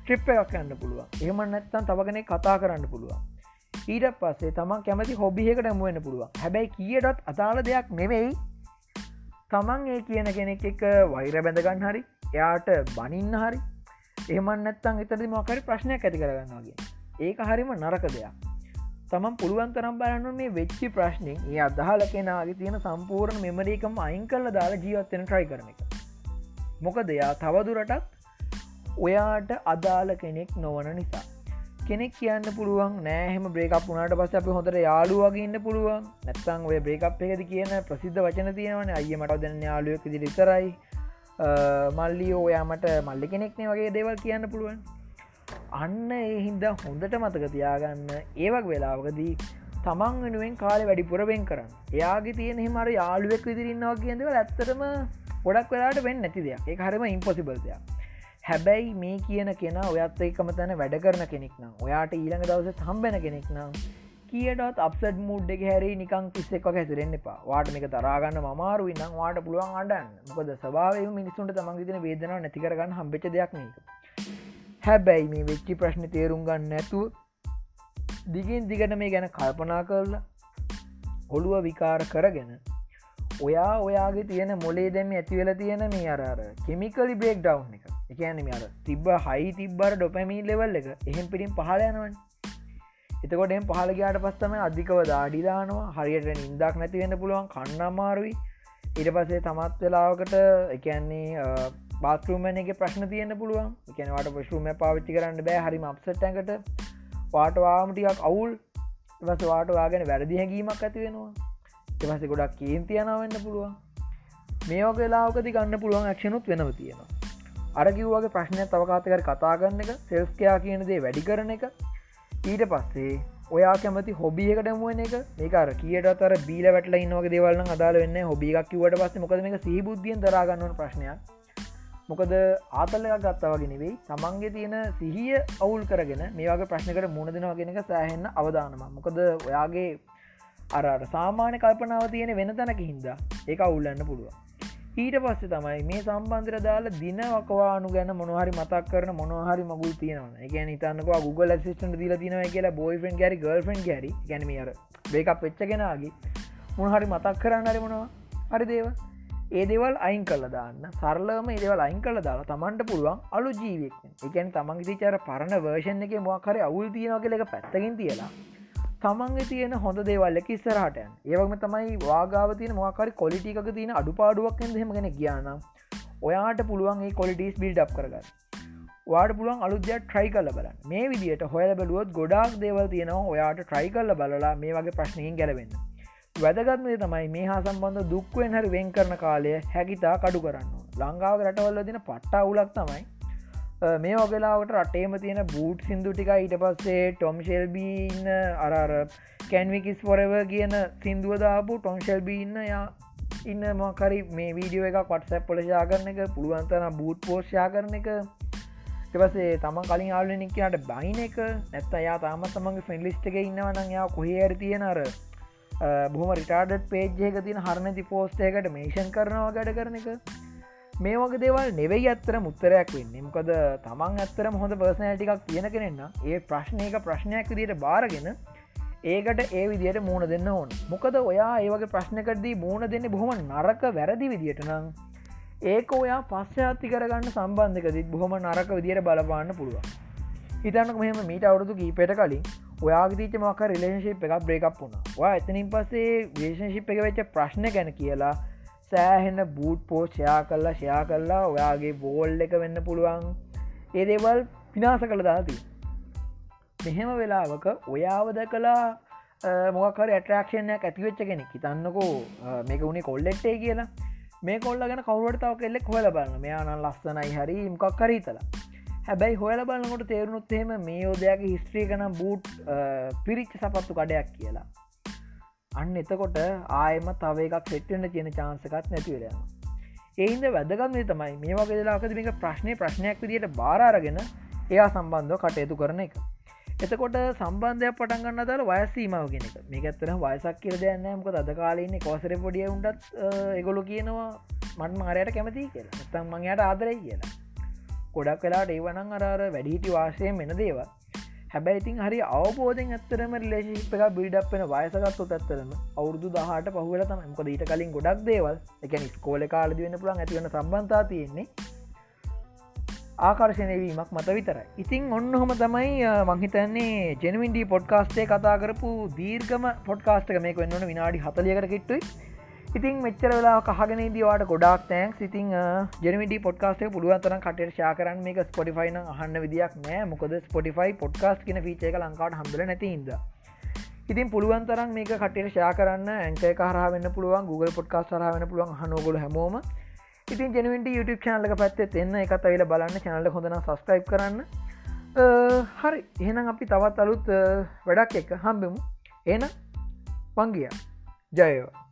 ට්‍රිප් එකක් යන්න පුළුවන්. එහම නැත්තන් තවගෙන කතා කරන්න පුළුවන්. ඊට පස්සේ තමන් කැමති හොබිහකට මුවෙන්න පුළුවන්. හැබැයි කියටත් අතාල දෙයක් නෙවෙයි. තමන් ඒ කියන කෙනෙක් එක වෛර බැඳගන්න හරි එයාට බනින්න හරි එහමන් නැත්තන් එතරදි මොකරි ප්‍රශ්නයක් ඇති කරගන්නවාගේ ඒක හරිම නරක දෙයක්. තමන් පුළුවන් තරම් බලන්න මේ වෙච්චි ප්‍රශ්නය ඒ අදහල කෙනගේ තියෙන සම්පූර්ණ මෙමරීකම අයින් කල්ල දාලා ජීවත්වෙන ට්‍රයි කරන එක. මොක දෙයා තවදුරටත් ඔයාට අදාල කෙනෙක් නොවන නිසා. කෙනෙක් කියන්න පුළුවන් නෑහෙම බ්‍රේකක් වුණට පස අප හොඳට යාලු වගේ ඉන්න පුළුවන්. නැත්තං ඔය බ්‍රේකප් එකද කියන ප්‍රසිද්ධ වචන තියෙනවන අයමට දෙන්න යාලුවක් දිරිතරයි මල්ලි ඔයාමට මල්ලි කෙනෙක්නේ වගේ දේවල් කියන්න පුළුවන්. අන්න ඒ හින්ද හොඳට මතක තියාගන්න ඒවක් වෙලාවකදී තමන් වෙනුවෙන් කාලෙ වැඩිපුරවෙන් කරන්න. එයාගේ තියෙන හිමර යාළුවෙක් විදිරන්නවා කියදව ඇත්තටම ගොඩක් වෙලාට වෙන්න නැති දෙයක්. ඒ හරම ඉම්පොසිබල්දයක් හැබැයි මේ කියන කෙන ඔයත් එකම තැන වැඩ කරන කෙනෙක් නම් ඔයාට ඊළඟ දවස හම්බෙන කෙනෙක් නම් කියටත් අපසට මුඩ් එක හැරි නිකං කිස්සෙක් හැසිරෙන්න්න එපා. වාට මේක තරාගන්න මමාරු ඉන්නම් වාට පුළුවන් අඩන්න මොකද සභාව මිනිසුන්ට තමන් තින වේදන නැතිකරගන්න හම්බෙච දෙයක් මේක හැබැයි මේ වෙච්චි ප්‍රශ්න තේරුම් ගන්න නැතුව දිගින් දිගට මේ ගැන කල්පනා කරලා ඔළුව විකාර කරගෙන ඔයා ඔයාගේ තියෙන මොලේ දැම ඇතිවෙල තියෙන මේ අරර කෙමිකලි බේක් ඩව් එක. එකනම අර තිබ්බ හයි තිබ්බර ඩොපැමී ලෙවල් එක එහෙම පිරින් පහල යනවන්. එතකොට එම පහලගයාට පස්සම අධිකව දාඩිදානවා හරියට නින්දක් නැති වෙන්න පුළුවන් කන්නම්මාරුයි ඉට පසේ තමත් වෙලාවකට එකන්නේ බාස්ටරුමන එක ප්‍රශ්න තියෙන පුළුවන්. එකනවාට පශරුම පාවිච්චි කරන්න බෑ හරිම අපසට්ටකට පාටවාමටියක් අවුල්. වස වාට වාගෙන වැරදි හැඟීමක් ඇති වෙනවා. එවස ගොඩක් කේන්තියනවන්න පුළුවන්. මේ වගේ ලාවකති ගන්න පුළුවන් ක්ෂණුත් වෙනව තියෙනවා. අරකිව්වාගේ ප්‍රශ්නය තවකාතකර කතා කරන්න එක සෙල්ස්කයා කියන දේ වැඩි කරන එක. ඊට පස්සේ ඔයා කැමති හොබියකට මුවන එක. මේකර කියට තර බීල වැටල ඉන්නවගේ දේවල්න්න අදාල වෙන්න හොබික් කිවට පස්ස මොකද මේ සීබුද්ධියෙන් දරාගන්නවන ප්‍රශ්නයක්. මොකද ආතල්ලයක් ගත්තවගේ නෙවෙයි. තමන්ගේ තියෙන සිහිය අවුල් කරගෙන මේවාගේ ප්‍රශ්නකට මුණ දෙනවාගෙනක සෑහෙන්න අවධානම මොකද ඔයාගේ අරට සාමාන්‍ය කල්පනාව තියෙන වෙන තැනක හින්දා ඒ අවුල්ලන්න පුළුවන්. ඊට පස්සේ තමයි මේ සම්බන්ධර දාල දින වකවානු ගැන මොනහරි මතක් කරන මොනහරි මගුල් තියෙනවා ගැන තන්නක Google සිස්ට දීල තිනව කියලා බොයිෆන් ගැරි ගල්ෆන් ගැරි ගැනීමර බේකක් වෙච්චගෙනගේ මොනහරි මතක් කරන්න හරි මොනවා හරි දේව ඒ දේවල් අයින් කල දාන්න. සරලම ඒදවල් අයින් කල දාලා තමන්ට පුළුවන් අලු ජීවෙක් එකන් තමන්ගේ තිචර පරණ වර්ෂණ එක මොක්හරි අවුල් තියෙනවාගේ එක පැත්තකින් තියලා තමන්ගේ තියෙන හොඳ දේවල්ල ඉස්සරහටයන් ඒවම තමයි වාගාව තියන මොකරි කොලිටික තියෙන අඩුපාඩුවක් හෙමගෙන කියන්න ඔයාට පුළුවන් ඒ කොලිටස් බිල්ඩ් කරගන්න. වාට පුළුවන් අලුද්‍ය ට්‍රයි කල්ල බලන්න. මේ විදිට හොයල බලුවත් ගොඩක් දේවල් තියෙනවා ඔයාට ට්‍රයි කල්ල බලලා මේ වගේ ප්‍රශ්නයෙන් ගැලවෙන්න. වැදගත්මේ තමයි මේ හා සම්බන්ධ දුක්වෙන් හරි වෙන් කරන කාලය හැකිතා කඩු කරන්න ලංඟාව රටවල්ල දින පට්ටා උලක් තමයි මේ වගලාවට රටේම තියෙන බූට් සිින්දු ටික ඊට පස්සේ ටොම් ශෙල්බීන්න අරර කැන්විකිස් පොරව කියන සිින්දුව දාපු ටොම් ශෙල්බීන්න යා ඉන්න මකරි මේ වීඩියෝ එක පටසැප් පොලෂා කරන එක පුළුවන්තන බූට් පෝෂ්යා කරන එක. පසේ තම කලින් ආලනික්කයාට බයින එක නැත්ත යා තාම තමන්ගේ ෆෙන්ලිස්ට එක ඉන්නවන යා කොහේ ඇර තියෙන අර බොහම රිටාඩ පේජ්ජයක තින හරණති පෝස්ටයකට මේෂන් කරනවා ගැඩ කරන එක. මේ වගේ දේවල් නෙවෙයි ඇත්තර මුත්තරයක් වෙන්නේ. මොකද තමන් ඇත්තරම හොඳ පර්සනෑ ටිකක් තියෙන කෙනෙන්න ඒ ප්‍රශ්නයක ප්‍රශ්නයක් විදියට බාරගෙන ඒකට ඒ විදියට මූුණ දෙන්න ඕන. මොකද ඔයා ඒවගේ ප්‍රශ්නකටදී මූුණ දෙන්න බොහොම නරක වැරදි විදියට නම් ඒක ඔයා පශ්චාත්ති කරගන්න සම්බන්ධකදත් බොහොම නරක විදියට බලපාන්න පුළුවන්. හිතන්නක මෙහම මීට අවුරුදු කීපට කලින් ඔයාගතීච මක රිලේශිප් එකක් බ්‍රේකක් වුණා. වා එතනින් පස්සේ වේශෂිප් එක වෙච්ච ප්‍රශ්න ගැන කියලා සෑහෙන්න බූට් පෝ ෂයා කල්ලා ෂයා කල්ලා ඔයාගේ බෝල් එක වෙන්න පුළුවන්. ඒ දේවල් පිනාස කළ දාති මෙහෙම වෙලාවක ඔයාවද කලා මොකර ඇටරක්ෂණයක් ඇතිවෙච්ච කෙනෙක් හිතන්නකෝ. මේක උනේ කොල්ලෙක්ටේ කියලා. මේ කොල්ල ගැන කවුවට තාව කෙල්ලෙක් හොල බලන්න මෙයානන් ලස්සනයි හරි මකක් කරීතලා හැබැයි හොල බලන්නකොට තේරුණුත් එහෙම මේ යෝදයාගේ හිස්ත්‍රී කනම් බූට් පිරිච්ච සපත්තු කඩයක් කියලා. අන්න එතකොට ආයම තව එකක් සෙට්ටෙන්ට තියෙන චාන්සකත් නැතිවෙලයන ඒන්ද වැදගත්න්නේ තමයි මේ වගේ දෙලාකද මේක ප්‍රශ්නය ප්‍රශ්නයක් විදියට බාරාරගෙන එයා සම්බන්ධව කටයුතු කරන එක. එතකොට සම්බන්ධයක් පටන්ගන්න දර වයසීමාව කෙනෙක මේ ඇත්තන වයසක් කියර දෙන්න මක අද කාලන්න කෝසර පොඩිය උන්ටත් එගොලු කියනවා මන් මාරයට කැමති කියලා. තම් මංයට ආදරයි කියලා. ගොඩක් වෙලාට ඒවනං අරාර වැඩිහිටි වාසය මෙන දේවල්. හැබැයිතින් හරි අවබෝධෙන් ඇත්තරම ලේශිප එක බිඩක් වෙන වයසගත්තු ඇත්තරම අවුරදු දහට පහුවල තම මක ඊට කලින් ගොඩක් දේවල් එකන ස්කෝල කාලද වෙන පුළන් ඇතිවන සම්බන්තා තියෙන්නේ ආකර්ශණයවීමක් මත විතරයි. ඉතින් ඔන්න හොම තමයි මංහිතන්නේ ජෙනවින්ඩී පොඩ්කාස්ටේ කතා කරපු දීර්ගම පොඩ්කාස්ටක මේක වෙන්නවන විනාඩි හතලියකට කිට්ටුයි. ඉතින් මෙච්චර වෙලා කහගෙන දවාට ගොඩක් තෑන් සිතින් ජනවිට පොඩ්කාස්ේ පුළුවන්තරන් කටට ශාකරන් මේක ස්පොටිෆයින අහන්න විදික් නෑ. මොකද ස්පොටිෆයි පොඩ්කාස් කියන ීචයක ලංකාට හම්බල නැතින්ද ඉතින් පුළුවන්තරන් මේක කටට ශාකරන්න ඇන්කය කාරවෙන්න පුළුවන්. Google පොඩ්කාස් සරහවෙන පුළුවන්. හනෝගොල හැමෝම. ඉතින් ජනවිට YouTube චනල්ල පැත්තේ එන්න එකත් අයිල බලන්න. චනල්ල හොඳන සස්ක්‍රයිබ් කරන්න. හරි. එහෙනම් අපි තවත් අලුත් වැඩක් එක හම්බෙමු. එන පංගිය. ජයවා